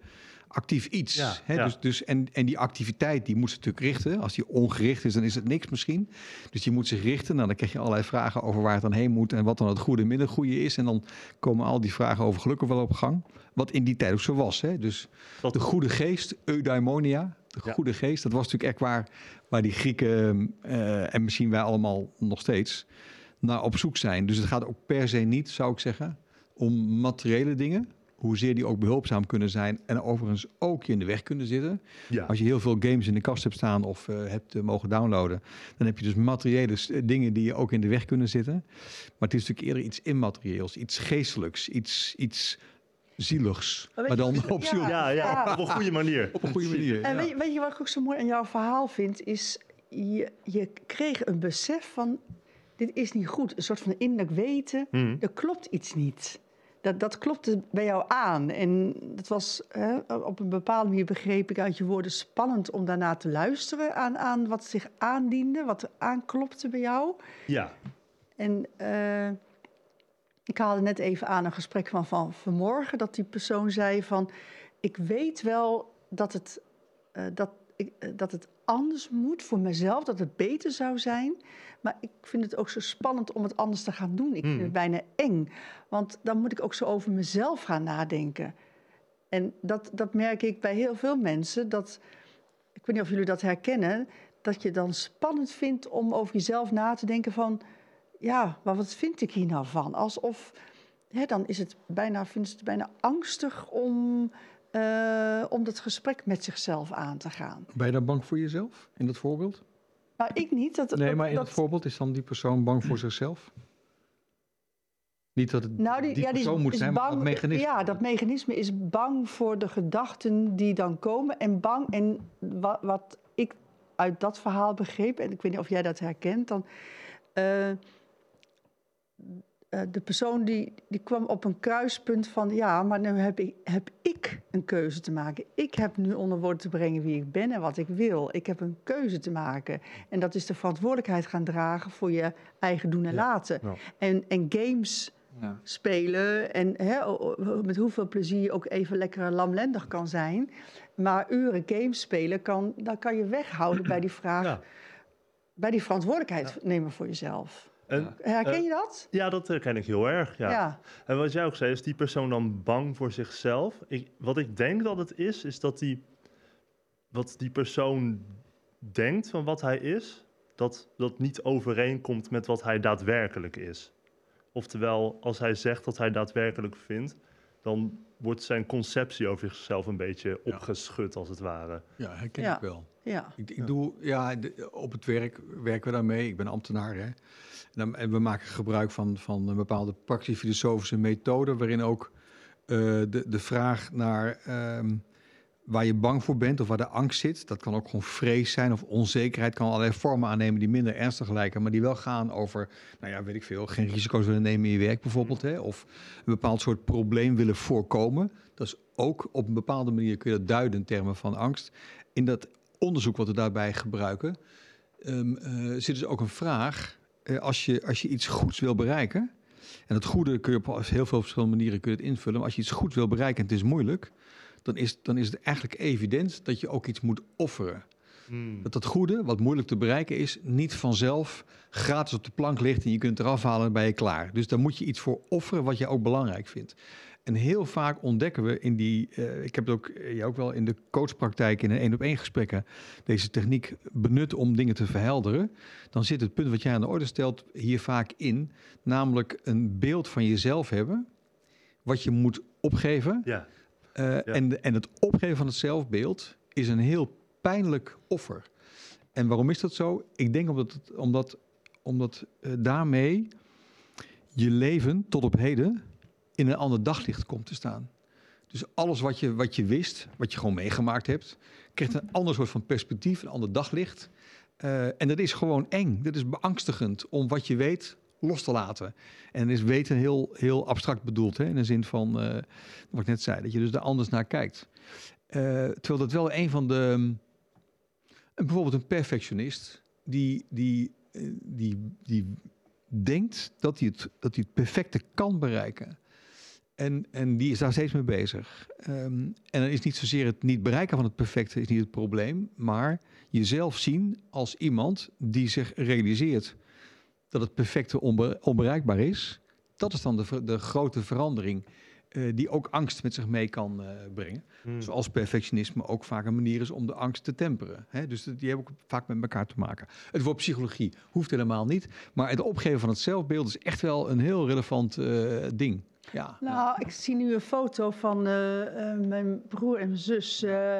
actief iets. Ja, hè? ja. Dus, dus, en, en die activiteit die moet ze natuurlijk richten. Als die ongericht is, dan is het niks misschien. Dus die moet zich richten. Nou, dan krijg je allerlei vragen over waar het dan heen moet... en wat dan het goede en minder goede is. En dan komen al die vragen over geluk ook wel op gang. Wat in die tijd ook zo was. Hè? Dus Dat- de goede geest, eudaimonia, de Ja. goede geest... dat was natuurlijk echt waar, waar die Grieken eh, en misschien wij allemaal nog steeds... naar op zoek zijn. Dus het gaat ook per se niet, zou ik zeggen, om materiële dingen... Hoezeer die ook behulpzaam kunnen zijn en overigens ook je in de weg kunnen zitten. Ja. Als je heel veel games in de kast hebt staan of eh, hebt eh, mogen downloaden, dan heb je dus materiële s- dingen die je ook in de weg kunnen zitten. Maar het is natuurlijk eerder iets immaterieels, iets geestelijks, iets, iets zieligs. Maar dan je- op, ja. ziel- Ja, ja, Ja. op een goede manier. op een goede manier. En ja. weet, je, weet je wat ik ook zo mooi aan jouw verhaal vind? Is je, je kreeg een besef van, dit is niet goed. Een soort van innerlijk weten, Mhm. er klopt iets niet. Dat, dat klopte bij jou aan. En dat was hè, op een bepaalde manier, begreep ik uit je woorden, spannend om daarna te luisteren aan, aan wat zich aandiende, wat er aanklopte bij jou. Ja, En eh, ik haalde net even aan een gesprek van, van vanmorgen, dat die persoon zei van, ik weet wel dat het, eh, dat, ik, eh, dat het anders moet voor mezelf, dat het beter zou zijn. Maar ik vind het ook zo spannend om het anders te gaan doen. Ik vind Hmm. het bijna eng, want dan moet ik ook zo over mezelf gaan nadenken. En dat, dat merk ik bij heel veel mensen, dat, ik weet niet of jullie dat herkennen, dat je dan spannend vindt om over jezelf na te denken van, ja, maar wat vind ik hier nou van? Alsof, hè, dan is het bijna, het bijna angstig om, eh, om dat gesprek met zichzelf aan te gaan. Ben je dan bang voor jezelf in dat voorbeeld? Nou, ik niet. Dat, Nee, maar in dat, dat voorbeeld is dan die persoon bang voor zichzelf? Niet dat het nou, die, die ja, persoon moet zijn, maar bang, dat mechanisme. Ja, dat mechanisme is bang voor de gedachten die dan komen. En bang, en wat, wat ik uit dat verhaal begreep, en ik weet niet of jij dat herkent, dan. eh, de persoon die, die kwam op een kruispunt van ja, maar nu heb ik, heb ik een keuze te maken. Ik heb nu onder woorden te brengen wie ik ben en wat ik wil. Ik heb een keuze te maken. En dat is de verantwoordelijkheid gaan dragen voor je eigen doen en laten. Ja. En, en games Ja. spelen en hè, met hoeveel plezier je ook even lekker lamlendig kan zijn. Maar uren games spelen, kan, dan kan je weghouden bij die vraag, bij die verantwoordelijkheid nemen voor jezelf. En, Herken eh, je dat? ja, dat herken ik heel erg. Ja. ja. En wat jij ook zei, is die persoon dan bang voor zichzelf? Ik, wat ik denk dat het is, is dat die, wat die persoon denkt van wat hij is, dat dat niet overeenkomt met wat hij daadwerkelijk is. Oftewel, als hij zegt dat hij daadwerkelijk vindt, dan wordt zijn conceptie over zichzelf een beetje opgeschud, als het ware. Ja, herken Ja. ik wel. ja. Ik, ik doe, ja, de- op het werk werken we daarmee. Ik ben ambtenaar, hè. En, dan, en we maken gebruik van, van een bepaalde praktische filosofische methode... waarin ook eh, de, de vraag naar ehm, waar je bang voor bent of waar de angst zit... dat kan ook gewoon vrees zijn of onzekerheid... kan allerlei vormen aannemen die minder ernstig lijken... maar die wel gaan over, nou ja, weet ik veel... geen risico's willen nemen in je werk bijvoorbeeld... Hè, of een bepaald soort probleem willen voorkomen. Dat is ook op een bepaalde manier kun je dat duiden in termen van angst. In dat onderzoek wat we daarbij gebruiken, ehm, eh, zit dus ook een vraag. eh, als, je, als je iets goeds wil bereiken, en het goede kun je op heel veel verschillende manieren kun het invullen, maar als je iets goeds wil bereiken en het is moeilijk, dan is, dan is het eigenlijk evident dat je ook iets moet offeren. Dat dat goede, wat moeilijk te bereiken is, niet vanzelf gratis op de plank ligt en je kunt eraf halen en dan ben je klaar. Dus daar moet je iets voor offeren wat je ook belangrijk vindt. En heel vaak ontdekken we in die, eh, ik heb het ook, eh, ook wel in de coachpraktijk in een één op één gesprekken deze techniek benut om dingen te verhelderen. Dan zit het punt wat jij aan de orde stelt hier vaak in, namelijk een beeld van jezelf hebben, wat je moet opgeven. Ja, Eh, en, en het opgeven van het zelfbeeld is een heel pijnlijk offer. En waarom is dat zo? Ik denk omdat, het, omdat, omdat eh, daarmee je leven tot op heden in een ander daglicht komt te staan. Dus alles wat je, wat je wist, wat je gewoon meegemaakt hebt, krijgt een ander soort van perspectief, een ander daglicht. Eh, en dat is gewoon eng. Dat is beangstigend om wat je weet los te laten. En is weten heel, heel abstract bedoeld, hè, in de zin van, eh, wat ik net zei, dat je dus er anders naar kijkt. Eh, terwijl dat wel een van de. een- bijvoorbeeld een perfectionist, die, die, eh, die, die denkt dat hij, het, dat hij het perfecte kan bereiken. En, en die is daar steeds mee bezig. Ehm, en dan is niet zozeer het niet bereiken van het perfecte is niet het probleem, maar jezelf zien als iemand die zich realiseert dat het perfecte onbe- onbereikbaar is. Dat is dan de, de grote verandering eh, die ook angst met zich mee kan eh, brengen. Hmm. Zoals perfectionisme ook vaak een manier is om de angst te temperen. Hè? Dus die hebben ook vaak met elkaar te maken. Het woord psychologie hoeft helemaal niet. Maar het opgeven van het zelfbeeld is echt wel een heel relevant eh, ding. Ja. Nou, ik zie nu een foto van eh, eh, mijn broer en mijn zus. eh,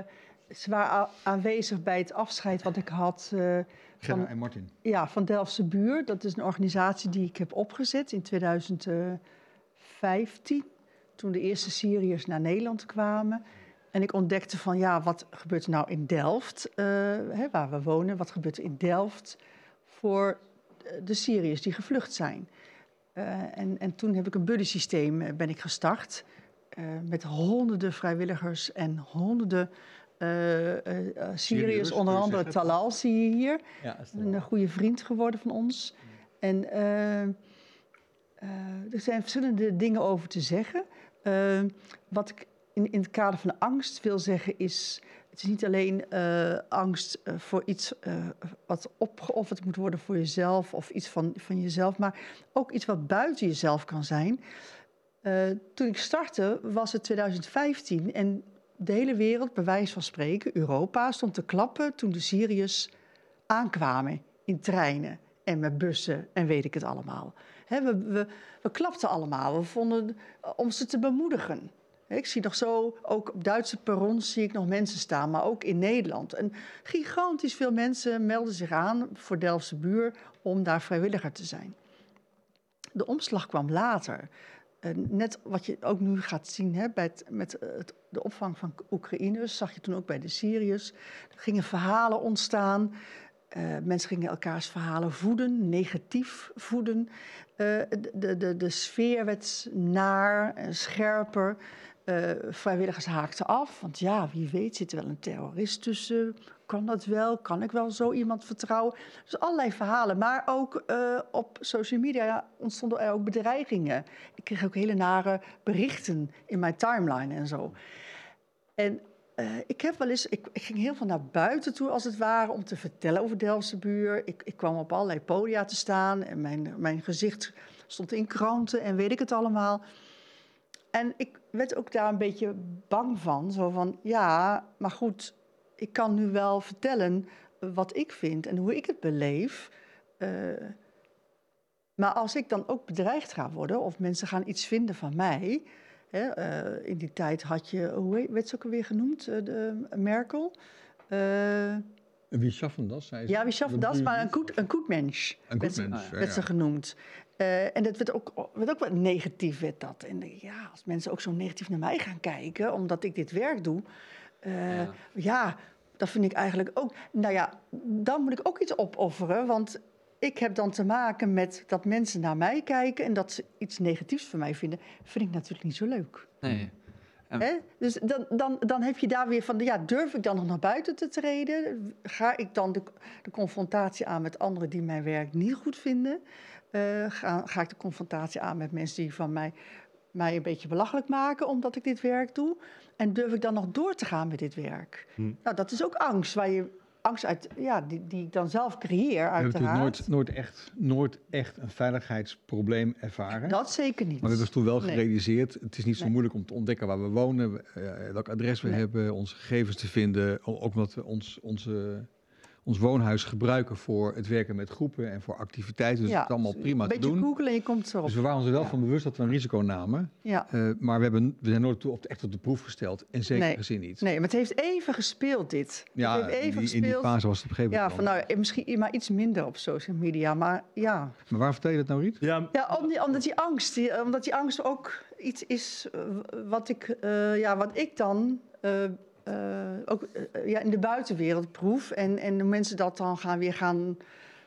ze waren aanwezig bij het afscheid wat ik had eh, Gerda van, en Martin. ja, van Delftse Buur. Dat is een organisatie die ik heb opgezet in 2015. Toen de eerste Syriërs naar Nederland kwamen. En ik ontdekte van, ja, wat gebeurt er nou in Delft, eh, hè, waar we wonen? Wat gebeurt er in Delft voor eh, de Syriërs die gevlucht zijn? Eh, en, en toen heb ik een buddy-systeem eh, ben ik gestart. met honderden vrijwilligers en honderden Syriërs, Syriërs. kun Onder je andere. [laughs] Talal zie je hier. Ja, Een eh, goede vriend geworden van ons. En eh, eh, er zijn verschillende dingen over te zeggen. Eh, wat ik in, in het kader van angst wil zeggen is... het is niet alleen eh, angst eh, voor iets eh, wat opgeofferd moet worden voor jezelf... of iets van, van jezelf, maar ook iets wat buiten jezelf kan zijn. Eh, toen ik startte was het 2015 en de hele wereld, bij wijze van spreken, Europa... stond te klappen toen de Syriërs aankwamen in treinen en met bussen en weet ik het allemaal. We, we, we klapten allemaal. We vonden om ze te bemoedigen. Ik zie nog zo, ook op Duitse perrons zie ik nog mensen staan, maar ook in Nederland. En gigantisch veel mensen melden zich aan voor Delftse Buur om daar vrijwilliger te zijn. De omslag kwam later. Eh, net wat je ook nu gaat zien hè, bij met eh, het, de opvang van Oekraïners, zag je toen ook bij de Syriërs. Er gingen verhalen ontstaan. Eh, mensen gingen elkaars verhalen voeden, negatief voeden. De, de, de, sfeer werd naar en scherper. Vrijwilligers haakten af, want ja, wie weet zit er wel een terrorist tussen. Kan dat wel? Kan ik wel zo iemand vertrouwen? Dus allerlei verhalen. Maar ook eh, op social media ontstonden er ook bedreigingen. Ik kreeg ook hele nare berichten in mijn timeline en zo. En eh, ik heb wel eens, ik, ging heel veel naar buiten toe als het ware om te vertellen over Delftse buur. Ik, ik kwam op allerlei podia te staan en mijn, mijn gezicht stond in kranten en weet ik het allemaal. En ik werd ook daar een beetje bang van. Zo van, ja, maar goed, ik kan nu wel vertellen wat ik vind en hoe ik het beleef. Eh, maar als ik dan ook bedreigd ga worden of mensen gaan iets vinden van mij... Hè, eh, in die tijd had je, hoe heet- werd ze ook alweer genoemd, eh, de, Merkel? Wie schaffen dat? Zei ze. ja, wie schaffen Dat Maar een goed, een goed mens. Een werd goed ze- mens, ja, werd ze ja. genoemd. Eh, en dat werd ook, werd ook wat negatief, werd dat. En ja, als mensen ook zo negatief naar mij gaan kijken, omdat ik dit werk doe. Eh, Ja. ja. dat vind ik eigenlijk ook. Nou ja, dan moet ik ook iets opofferen. Want ik heb dan te maken met dat mensen naar mij kijken en dat ze iets negatiefs van mij vinden. Vind ik natuurlijk niet zo leuk. Nee. En- Hè? Dus dan, dan, dan heb je daar weer van, ja, durf ik dan nog naar buiten te treden? Ga ik dan de, de confrontatie aan met anderen die mijn werk niet goed vinden? Eh, ga, ga ik de confrontatie aan met mensen die van mij, mij een beetje belachelijk maken omdat ik dit werk doe? En durf ik dan nog door te gaan met dit werk? Hm. Nou, dat is ook angst, waar je angst uit, ja, die, die ik dan zelf creëer, hebben uiteraard. natuurlijk nooit, nooit, echt, nooit echt een veiligheidsprobleem ervaren. Dat zeker niet. Maar we hebben toen wel Nee. gerealiseerd, het is niet zo Nee. moeilijk om te ontdekken waar we wonen, eh, welk adres we Nee. hebben, onze gegevens te vinden. Ook omdat we ons, onze, ons woonhuis gebruiken voor het werken met groepen en voor activiteiten. Dus Ja, het is allemaal prima Een te beetje doen. googlen en je komt erop. Dus we waren ons er wel Ja. van bewust dat we een risico namen. Ja. Eh, maar we, hebben, we zijn nooit toe op, echt op de proef gesteld. In zekere Nee. zin niet. Nee, maar het heeft even gespeeld, dit. Ja, het heeft in even die, in die fase was het op een gegeven Ja, moment. van wel. nou, misschien maar iets minder op social media, maar ja. Maar waar vertel je dat nou, Riet? Ja, Ja, om die, omdat die angst, die, omdat die angst ook iets is eh, wat ik, eh, ja, wat ik dan ook eh, ja, in de buitenwereld proef. En, en de mensen dat dan gaan weer gaan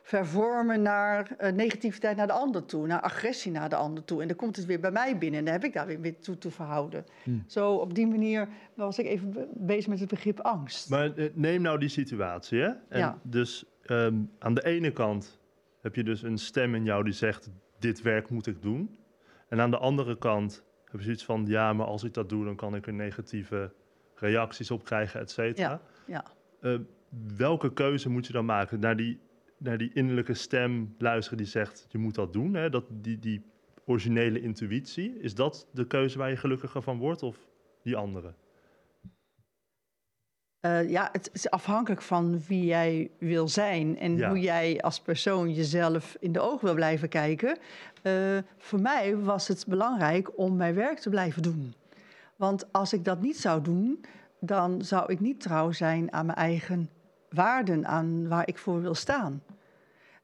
vervormen naar eh, negativiteit naar de ander toe, naar agressie naar de ander toe. En dan komt het weer bij mij binnen en dan heb ik daar weer, weer toe te verhouden. Hmm. Zo op die manier was ik even be- bezig met het begrip angst. maar eh, neem nou die situatie, hè? En Ja. Dus ehm, aan de ene kant heb je dus een stem in jou die zegt: dit werk moet ik doen. En aan de andere kant Hebben zoiets van, ja, maar als ik dat doe, dan kan ik er negatieve reacties op krijgen, et cetera. Ja. Eh, welke keuze moet je dan maken? Naar die, naar die innerlijke stem luisteren die zegt, je moet dat doen. Hè? Dat, die, die originele intuïtie. Is dat de keuze waar je gelukkiger van wordt of die andere? Eh, ja, het is afhankelijk van wie jij wil zijn en Ja. hoe jij als persoon jezelf in de ogen wil blijven kijken. Eh, voor mij was het belangrijk om mijn werk te blijven doen. Want als ik dat niet zou doen, dan zou ik niet trouw zijn aan mijn eigen waarden, aan waar ik voor wil staan.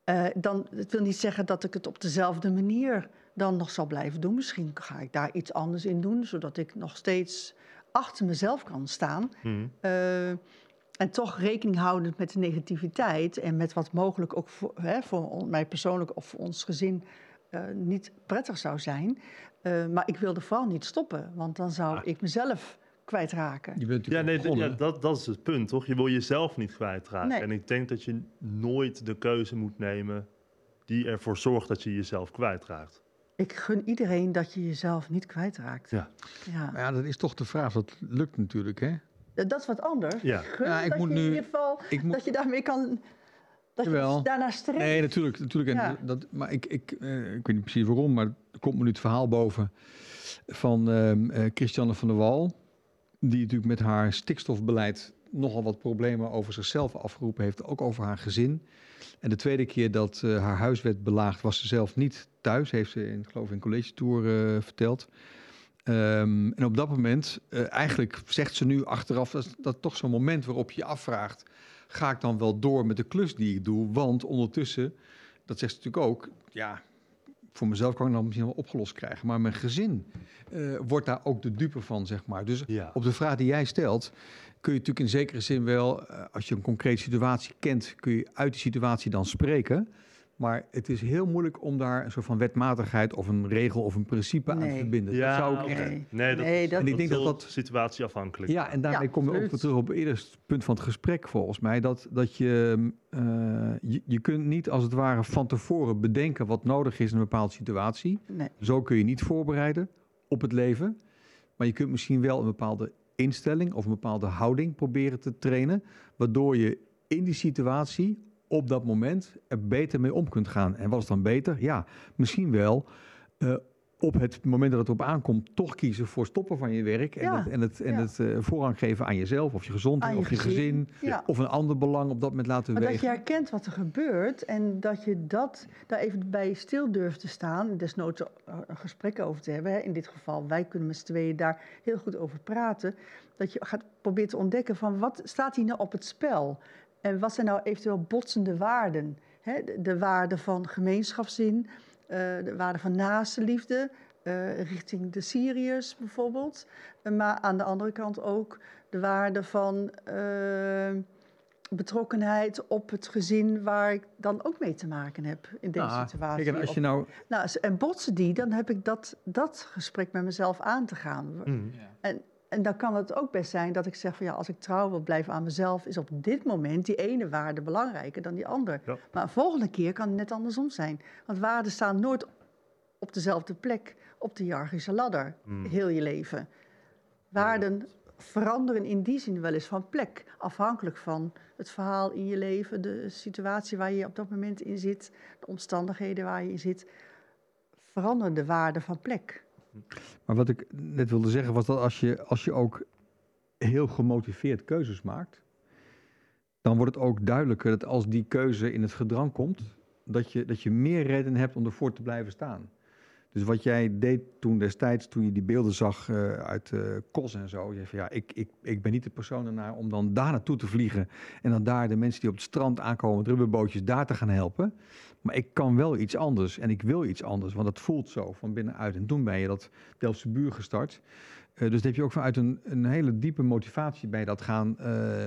Eh, dan, het wil niet zeggen dat ik het op dezelfde manier dan nog zal blijven doen. Misschien ga ik daar iets anders in doen, zodat ik nog steeds achter mezelf kan staan. Mhm. Eh, en toch rekening houdend met de negativiteit en met wat mogelijk ook voor, hè, voor mij persoonlijk of voor ons gezin eh, niet prettig zou zijn. Eh, maar ik wilde vooral niet stoppen, want dan zou Ah. ik mezelf kwijtraken. Je bent Ja, nee, ja, dat, dat is het punt, toch? Je wil jezelf niet kwijtraken. Nee. En ik denk dat je nooit de keuze moet nemen die ervoor zorgt dat je jezelf kwijtraakt. Ik gun iedereen dat je jezelf niet kwijtraakt. Ja. Ja. Maar ja, dat is toch de vraag. Dat lukt natuurlijk, hè? Dat is wat anders. Ja. Gun Ja, ik dat moet je nu- in ieder geval Ik moet... dat je daarmee kan. Dat Jawel. je streeft. Nee, natuurlijk. natuurlijk en dat, maar ik, ik, eh, ik weet niet precies waarom, maar er komt me nu het verhaal boven van eh, Christiane van der Wal. Die natuurlijk met haar stikstofbeleid nogal wat problemen over zichzelf afgeroepen heeft. Ook over haar gezin. En de tweede keer dat eh, haar huis werd belaagd, was ze zelf niet thuis. Heeft ze in, geloof ik, in college tour verteld. Ehm, en op dat moment, eigenlijk zegt ze nu achteraf, dat is dat toch zo'n moment waarop je je afvraagt: ga ik dan wel door met de klus die ik doe? Want ondertussen, dat zegt ze natuurlijk ook, ja, voor mezelf kan ik dan misschien wel opgelost krijgen, maar mijn gezin eh, wordt daar ook de dupe van, zeg maar. Dus Ja. op de vraag die jij stelt, kun je natuurlijk in zekere zin wel, eh, als je een concrete situatie kent, kun je uit die situatie dan spreken. Maar het is heel moeilijk om daar een soort van wetmatigheid of een regel of een principe aan te verbinden. Ja, dat zou ik echt Nee. Nee, dat, Nee, is, dat- En ik denk dat heel dat- situatieafhankelijk. Ja, en daarmee Ja, kom je ook terug op het eerste punt van het gesprek, volgens mij. Dat, dat je, eh, je, je kunt niet als het ware van tevoren bedenken wat nodig is in een bepaalde situatie. Nee. Zo kun je niet voorbereiden op het leven. Maar je kunt misschien wel een bepaalde instelling of een bepaalde houding proberen te trainen. Waardoor je in die situatie op dat moment er beter mee om kunt gaan. En wat is dan beter? Ja, misschien wel eh, op het moment dat het erop aankomt, toch kiezen voor stoppen van je werk. En Ja, het, en het, en ja. het eh, voorrang geven aan jezelf of je gezondheid je of je gezin. gezin, ja. Of een ander belang op dat moment laten Maar dat je herkent wat er gebeurt en dat je dat daar even bij stil durft te staan. Desnoods een gesprek over te hebben. Hè. In dit geval, wij kunnen met z'n tweeën daar heel goed over praten. Dat je gaat proberen te ontdekken van wat staat hier nou op het spel? En wat zijn nou eventueel botsende waarden? Hè, de, de waarde van gemeenschapszin, eh, de waarde van naaste liefde, eh, richting de Syriërs bijvoorbeeld. Eh, maar aan de andere kant ook de waarde van betrokkenheid op het gezin waar ik dan ook mee te maken heb in deze Nou, situatie. Kijk, en als je nou nou, en botsen die, dan heb ik dat, dat gesprek met mezelf aan te gaan. Mhm. Ja. En, en dan kan het ook best zijn dat ik zeg van ja, als ik trouw wil blijven aan mezelf, is op dit moment die ene waarde belangrijker dan die ander. Ja. Maar een volgende keer kan het net andersom zijn. Want waarden staan nooit op dezelfde plek op de hiërarchische ladder, Mm. heel je leven. Waarden veranderen in die zin wel eens van plek, afhankelijk van het verhaal in je leven, de situatie waar je op dat moment in zit, de omstandigheden waar je in zit, veranderen de waarden van plek. Maar wat ik net wilde zeggen was dat als je, als je ook heel gemotiveerd keuzes maakt, dan wordt het ook duidelijker dat als die keuze in het gedrang komt, dat je, dat je meer reden hebt om ervoor te blijven staan. Dus wat jij deed toen destijds, toen je die beelden zag eh, uit eh Kos en zo. Je van ja, ik, ik, ik ben niet de persoon ernaar om dan daar naartoe te vliegen. En dan daar de mensen die op het strand aankomen met rubberbootjes daar te gaan helpen. Maar ik kan wel iets anders en ik wil iets anders, want het voelt zo van binnenuit. En toen ben je dat Delftse buur gestart. Eh, dus dan heb je ook vanuit een, een hele diepe motivatie bij dat gaan,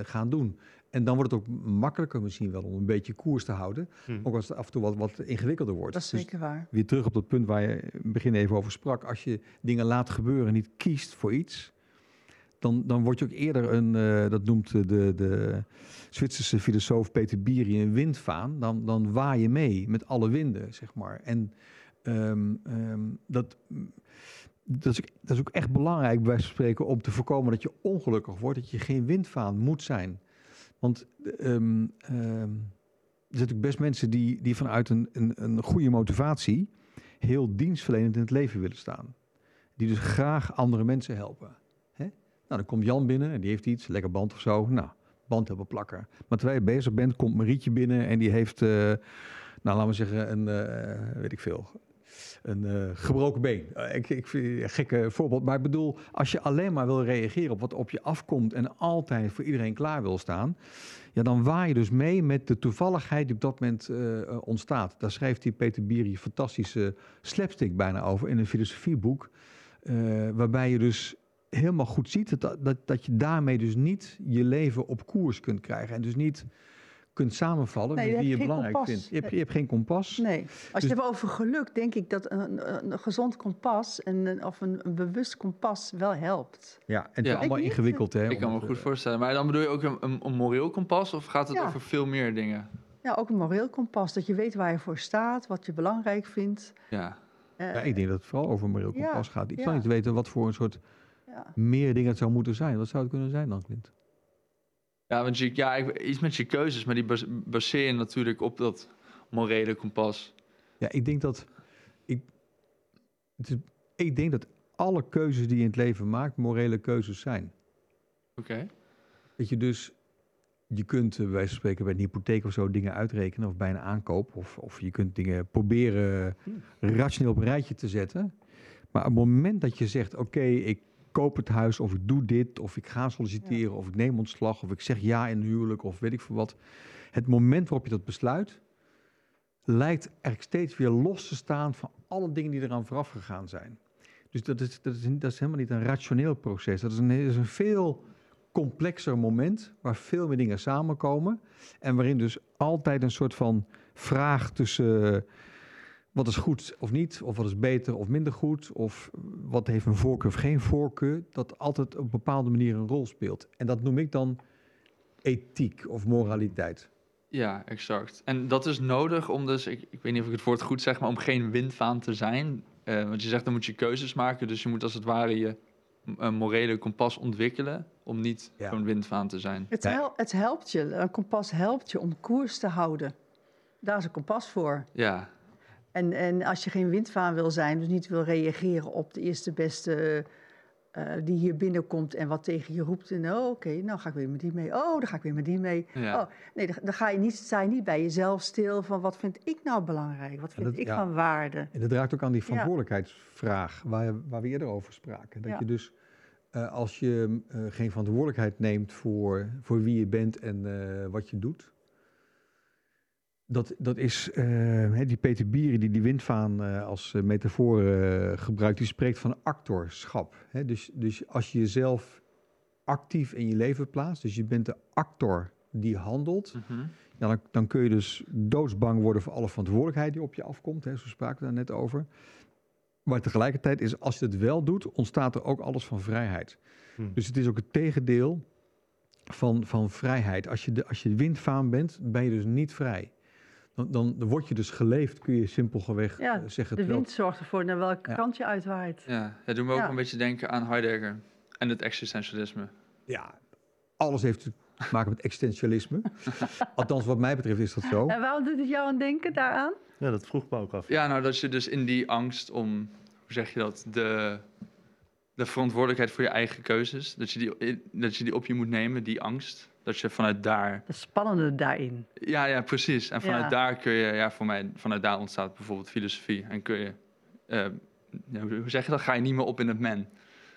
gaan doen. En dan wordt het ook makkelijker misschien wel om een beetje koers te houden. Mhm. Ook als het af en toe wat, wat ingewikkelder wordt. Dat is Dus zeker waar. weer terug op dat punt waar je in het begin even over sprak. Als je dingen laat gebeuren en niet kiest voor iets, dan, dan word je ook eerder een, eh, dat noemt de, de Zwitserse filosoof Peter Biri, een windvaan. Dan, dan waai je mee met alle winden, zeg maar. En ehm, ehm, dat, dat, is, ook- dat is ook echt belangrijk, bij wijze van spreken, om te voorkomen dat je ongelukkig wordt, dat je geen windvaan moet zijn. Want ehm, ehm, er zijn natuurlijk best mensen die, die vanuit een, een, een goede motivatie heel dienstverlenend in het leven willen staan. Die dus graag andere mensen helpen. Hè? Nou, dan komt Jan binnen en die heeft iets, lekker band of zo. Nou, band hebben plakken. Maar terwijl je bezig bent, komt Marietje binnen en die heeft, eh, nou laten we zeggen, een, eh, weet ik veel, een eh, gebroken been. Eh, ik, ik vind een gekke voorbeeld. Maar ik bedoel, als je alleen maar wil reageren op wat op je afkomt en altijd voor iedereen klaar wil staan, ja, dan waai je dus mee met de toevalligheid die op dat moment eh, ontstaat. Daar schrijft die Peter Biri fantastische slapstick bijna over in een filosofieboek, waarbij je dus helemaal goed ziet dat, dat, dat je daarmee dus niet je leven op koers kunt krijgen en dus niet kunt samenvallen Nee, je met wie je belangrijk kompas. vindt. Je hebt, je hebt geen kompas. Nee, als je Dus- het hebt over geluk, denk ik dat een, gezond kompas en een, of een, een bewust kompas wel helpt. Ja, en het Ja. is allemaal ingewikkeld. Hè, Ik kan me goed voorstellen. Maar dan bedoel je ook een, een, een moreel kompas of gaat het Ja. over veel meer dingen? Ja, ook een moreel kompas, dat je weet waar je voor staat, wat je belangrijk vindt. Ja. Eh, Ja, ik denk dat het vooral over een moreel Ja, kompas gaat. Ik ja. zou niet weten wat voor een soort ja. meer dingen het zou moeten zijn. Wat zou het kunnen zijn dan, Clint? Ja, want je, ja, iets met je keuzes, maar die bas- baseer je natuurlijk op dat morele kompas. Ja, ik denk dat... Ik, het is, ik denk dat alle keuzes die je in het leven maakt, morele keuzes zijn. Oké. Dat je dus... Je kunt eh, bij wijze van spreken bij een hypotheek of zo dingen uitrekenen of bij een aankoop. Of, of je kunt dingen proberen rationeel op een rijtje te zetten. Maar op het moment dat je zegt, oké, ik koop het huis of ik doe dit of ik ga solliciteren of ik neem ontslag of ik zeg ja in huwelijk of weet ik veel wat. Het moment waarop je dat besluit lijkt eigenlijk steeds weer los te staan van alle dingen die eraan vooraf gegaan zijn. Dus dat is, dat is, dat is helemaal niet een rationeel proces. Dat is een, is een veel complexer moment waar veel meer dingen samenkomen en waarin dus altijd een soort van vraag tussen wat is goed of niet, of wat is beter of minder goed, of wat heeft een voorkeur of geen voorkeur, dat altijd op een bepaalde manier een rol speelt. En dat noem ik dan ethiek of moraliteit. Ja, exact. En dat is nodig om dus, ik, ik weet niet of ik het woord goed zeg, maar om geen windvaan te zijn. Eh, want je zegt dan moet je keuzes maken, dus je moet als het ware je een morele kompas ontwikkelen om niet Ja. zo'n windvaan te zijn. Het, hel- het helpt je, een kompas helpt je om koers te houden. Daar is een kompas voor. Ja, En, en als je geen windvaan wil zijn, dus niet wil reageren op de eerste beste eh, die hier binnenkomt en wat tegen je roept. En oh, oké, nou ga ik weer met die mee. Oh, dan ga ik weer met die mee. Ja. Oh, nee, dan, dan ga je niet, sta je niet bij jezelf stil van wat vind ik nou belangrijk? Wat vind dat- ik ja. van waarde? En dat raakt ook aan die verantwoordelijkheidsvraag waar, waar we eerder over spraken. Dat Ja. je dus, eh, als je eh, geen verantwoordelijkheid neemt voor, voor wie je bent en eh, wat je doet. Dat, dat is, eh, die Peter Bieren die die windvaan eh, als eh, metafoor gebruikt, die spreekt van actorschap. Hè? Dus, dus als je jezelf actief in je leven plaatst, dus je bent de actor die handelt, Mhm. ja, dan, dan kun je dus doodsbang worden voor alle verantwoordelijkheid die op je afkomt. Hè, zo spraken we daar net over. Maar tegelijkertijd is, als je het wel doet, ontstaat er ook alles van vrijheid. Hmm. Dus het is ook het tegendeel van, van vrijheid. Als je, de, als je windvaan bent, ben je dus niet vrij. Dan, dan word je dus geleefd, kun je simpelweg Ja, eh, zeggen. De terwijl- wind zorgt ervoor naar welke Ja. kant je uitwaait. ja. dat doet me ook Ja. een beetje denken aan Heidegger en het existentialisme. Ja, alles heeft te maken met existentialisme. [laughs] Althans, wat mij betreft is dat zo. En waarom doet het jou aan denken daaraan? Ja, dat vroeg me ook af. Ja, nou dat je dus in die angst om, hoe zeg je dat, de, de verantwoordelijkheid voor je eigen keuzes, dat je, die, dat je die op je moet nemen, die angst, dat je vanuit daar, Het spannende daarin. ja, ja, precies. En vanuit Ja. daar kun je, ja, voor mij, vanuit daar ontstaat bijvoorbeeld filosofie. En kun je, ja, hoe zeg je dat, ga je niet meer op in het men.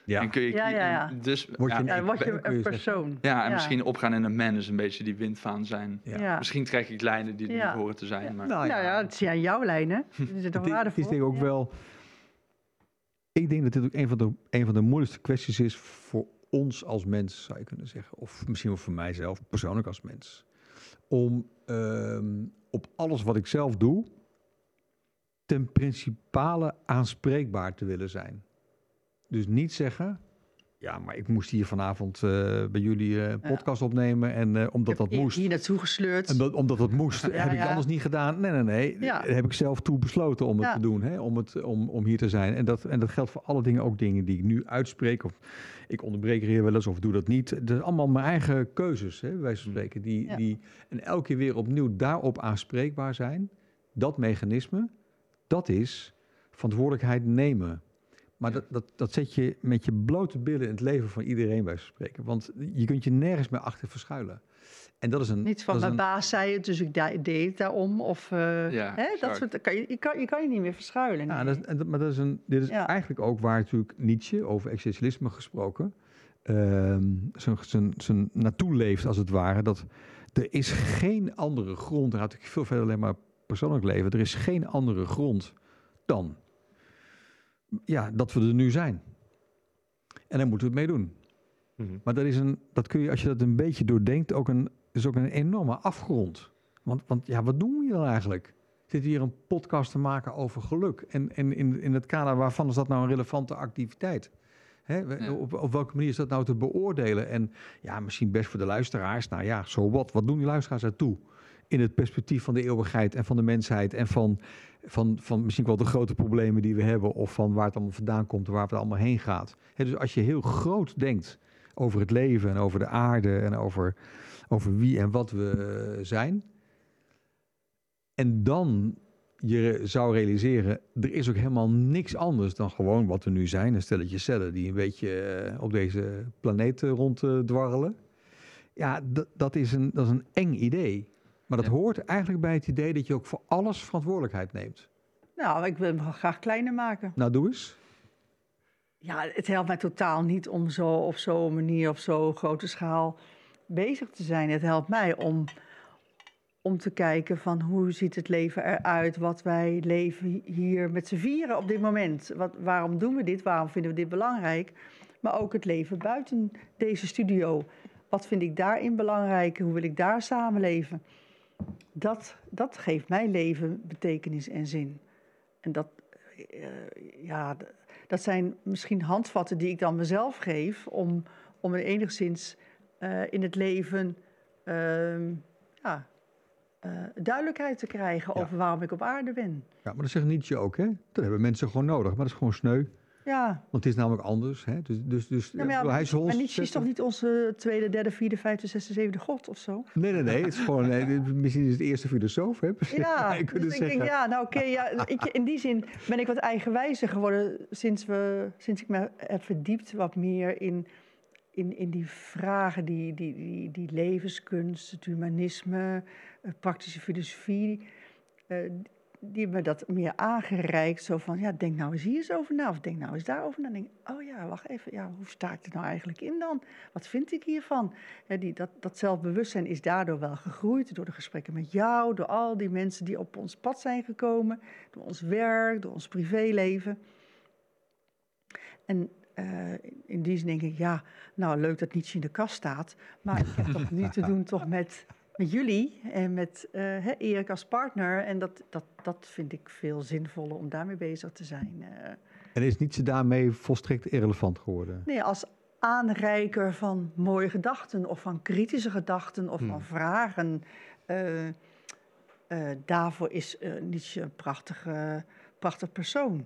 Ja. En kun je, Ja, ja, ja. Dus, Word je ja, een Ja, dan word je een zeggen. persoon. ja, en misschien opgaan in een man is een beetje die windvaan zijn. Ja. Ja. Misschien trek ik lijnen die er Ja. niet horen te zijn, maar... Nou Nou ja, het is aan jouw lijn, hè? Het is toch Het is, het waardevol? is denk ik ook Ja. wel. Ik denk dat dit ook een van, de, een van de moeilijkste kwesties is voor ons als mens, zou je kunnen zeggen. Of misschien wel voor mijzelf, persoonlijk als mens. Om ehm, op alles wat ik zelf doe, ten principale aanspreekbaar te willen zijn. Dus niet zeggen, ja, maar ik moest hier vanavond eh, bij jullie een podcast opnemen. En eh, omdat dat moest. Hier naartoe gesleurd. En dat, omdat dat moest, [laughs] Ja, heb ik het anders niet gedaan. Nee, nee, nee. Heb ik zelf toe besloten om het te doen. Hè? Om, het, om, om hier te zijn. En dat, en dat geldt voor alle dingen. Ook dingen die ik nu uitspreek. Of ik onderbreek er hier wel eens of doe dat niet. Dat is allemaal mijn eigen keuzes, hè, wijze van spreken. Die, die, en elke keer weer opnieuw daarop aanspreekbaar zijn. Dat mechanisme, dat is verantwoordelijkheid nemen. Maar dat, dat, dat zet je met je blote billen in het leven van iedereen bij spreken. Want je kunt je nergens meer achter verschuilen. En dat is een. Niet van mijn een- baas zei het, dus ik deed het daarom. Of, eh, Ja, hè, dat soort, kan je, je, kan, je kan je niet meer verschuilen. Ja, nee. dat, maar dat is een, dit is Ja. eigenlijk ook waar natuurlijk Nietzsche over existentialisme gesproken ehm, zijn, zijn, zijn naartoe leeft, als het ware. Dat er is geen andere grond, daar had ik veel verder alleen maar persoonlijk leven, er is geen andere grond dan ja, dat we er nu zijn. En daar moeten we het mee doen. Mhm. Maar dat is een, dat kun je, als je dat een beetje doordenkt, ook een, is ook een enorme afgrond. Want, want ja, wat doen we hier dan eigenlijk? Zit hier een podcast te maken over geluk? En, en in, in het kader waarvan is dat nou een relevante activiteit? Hè, we- Ja. op, op welke manier is dat nou te beoordelen? En ja, misschien best voor de luisteraars. Nou ja, zo wat. Wat doen die luisteraars ertoe? In het perspectief van de eeuwigheid en van de mensheid en van, van, van misschien wel de grote problemen die we hebben, of van waar het allemaal vandaan komt en waar het allemaal heen gaat. Dus als je heel groot denkt over het leven en over de aarde en over, over wie en wat we zijn. En dan je zou realiseren, er is ook helemaal niks anders dan gewoon wat we nu zijn. Een stelletje cellen die een beetje eh, op deze planeet eh, ronddwarrelen. Ja, dat, is een, dat is een eng idee. Maar dat Ja. hoort eigenlijk bij het idee dat je ook voor alles verantwoordelijkheid neemt. Nou, ik wil hem wel graag kleiner maken. Nou, doe eens. Ja, het helpt mij totaal niet om zo op zo'n manier op zo'n grote schaal bezig te zijn. Het helpt mij om, om te kijken van hoe ziet het leven eruit, wat wij leven hier met z'n vieren op dit moment. Wat, waarom doen we dit, waarom vinden we dit belangrijk? Maar ook het leven buiten deze studio. Wat vind ik daarin belangrijk? Hoe wil ik daar samenleven? Dat, dat geeft mijn leven betekenis en zin. En dat, eh, ja, dat zijn misschien handvatten die ik dan mezelf geef om, om enigszins eh, in het leven ehm, ja, eh, duidelijkheid te krijgen Ja. over waarom ik op aarde ben. Ja, maar dat zegt Nietzsche ook, hè? Dat hebben mensen gewoon nodig. Maar dat is gewoon sneu. Ja, Want het is namelijk anders. Hè? Dus, dus, dus, ja, maar, ja, hij is maar ons Nietzsche is toch niet onze tweede, derde, vierde, vijfde, zesde, zevende god of zo? Nee, nee, nee. Het is gewoon, nee, misschien is het eerste filosoof, hè? Ja, [laughs] dus ik denk, zeggen. ja, nou oké, ja, ik, in die zin ben ik wat eigenwijzer geworden sinds, we, sinds ik me heb verdiept wat meer in, in, in die vragen, die, die, die, die levenskunst, het humanisme, eh, praktische filosofie, eh, die me dat meer aangereikt. Zo van, ja, denk nou eens hier eens over na, of denk nou eens daarover na. Dan denk ik, oh ja, wacht even, ja, hoe sta ik er nou eigenlijk in dan? Wat vind ik hiervan? Die, dat, dat zelfbewustzijn is daardoor wel gegroeid, door de gesprekken met jou, door al die mensen die op ons pad zijn gekomen, door ons werk, door ons privéleven. En eh, in die zin denk ik, ja, nou leuk dat Nietzsche in de kast staat, maar ik heb toch nu te [laughs] doen toch met, met jullie en met eh, Erik als partner. En dat, dat, dat vind ik veel zinvoller om daarmee bezig te zijn. eh. En is Nietzsche daarmee volstrekt irrelevant geworden? Nee, als aanreiker van mooie gedachten of van kritische gedachten of van vragen. eh, daarvoor is Nietzsche een prachtige, prachtig persoon.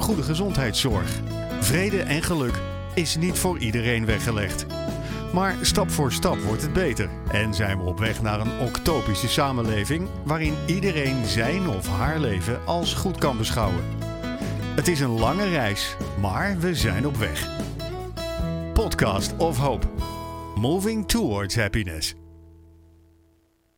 Goede gezondheidszorg. Vrede en geluk is niet voor iedereen weggelegd. Maar stap voor stap wordt het beter en zijn we op weg naar een octopische samenleving waarin iedereen zijn of haar leven als goed kan beschouwen. Het is een lange reis, maar we zijn op weg. Podcast of Hope. Moving towards happiness.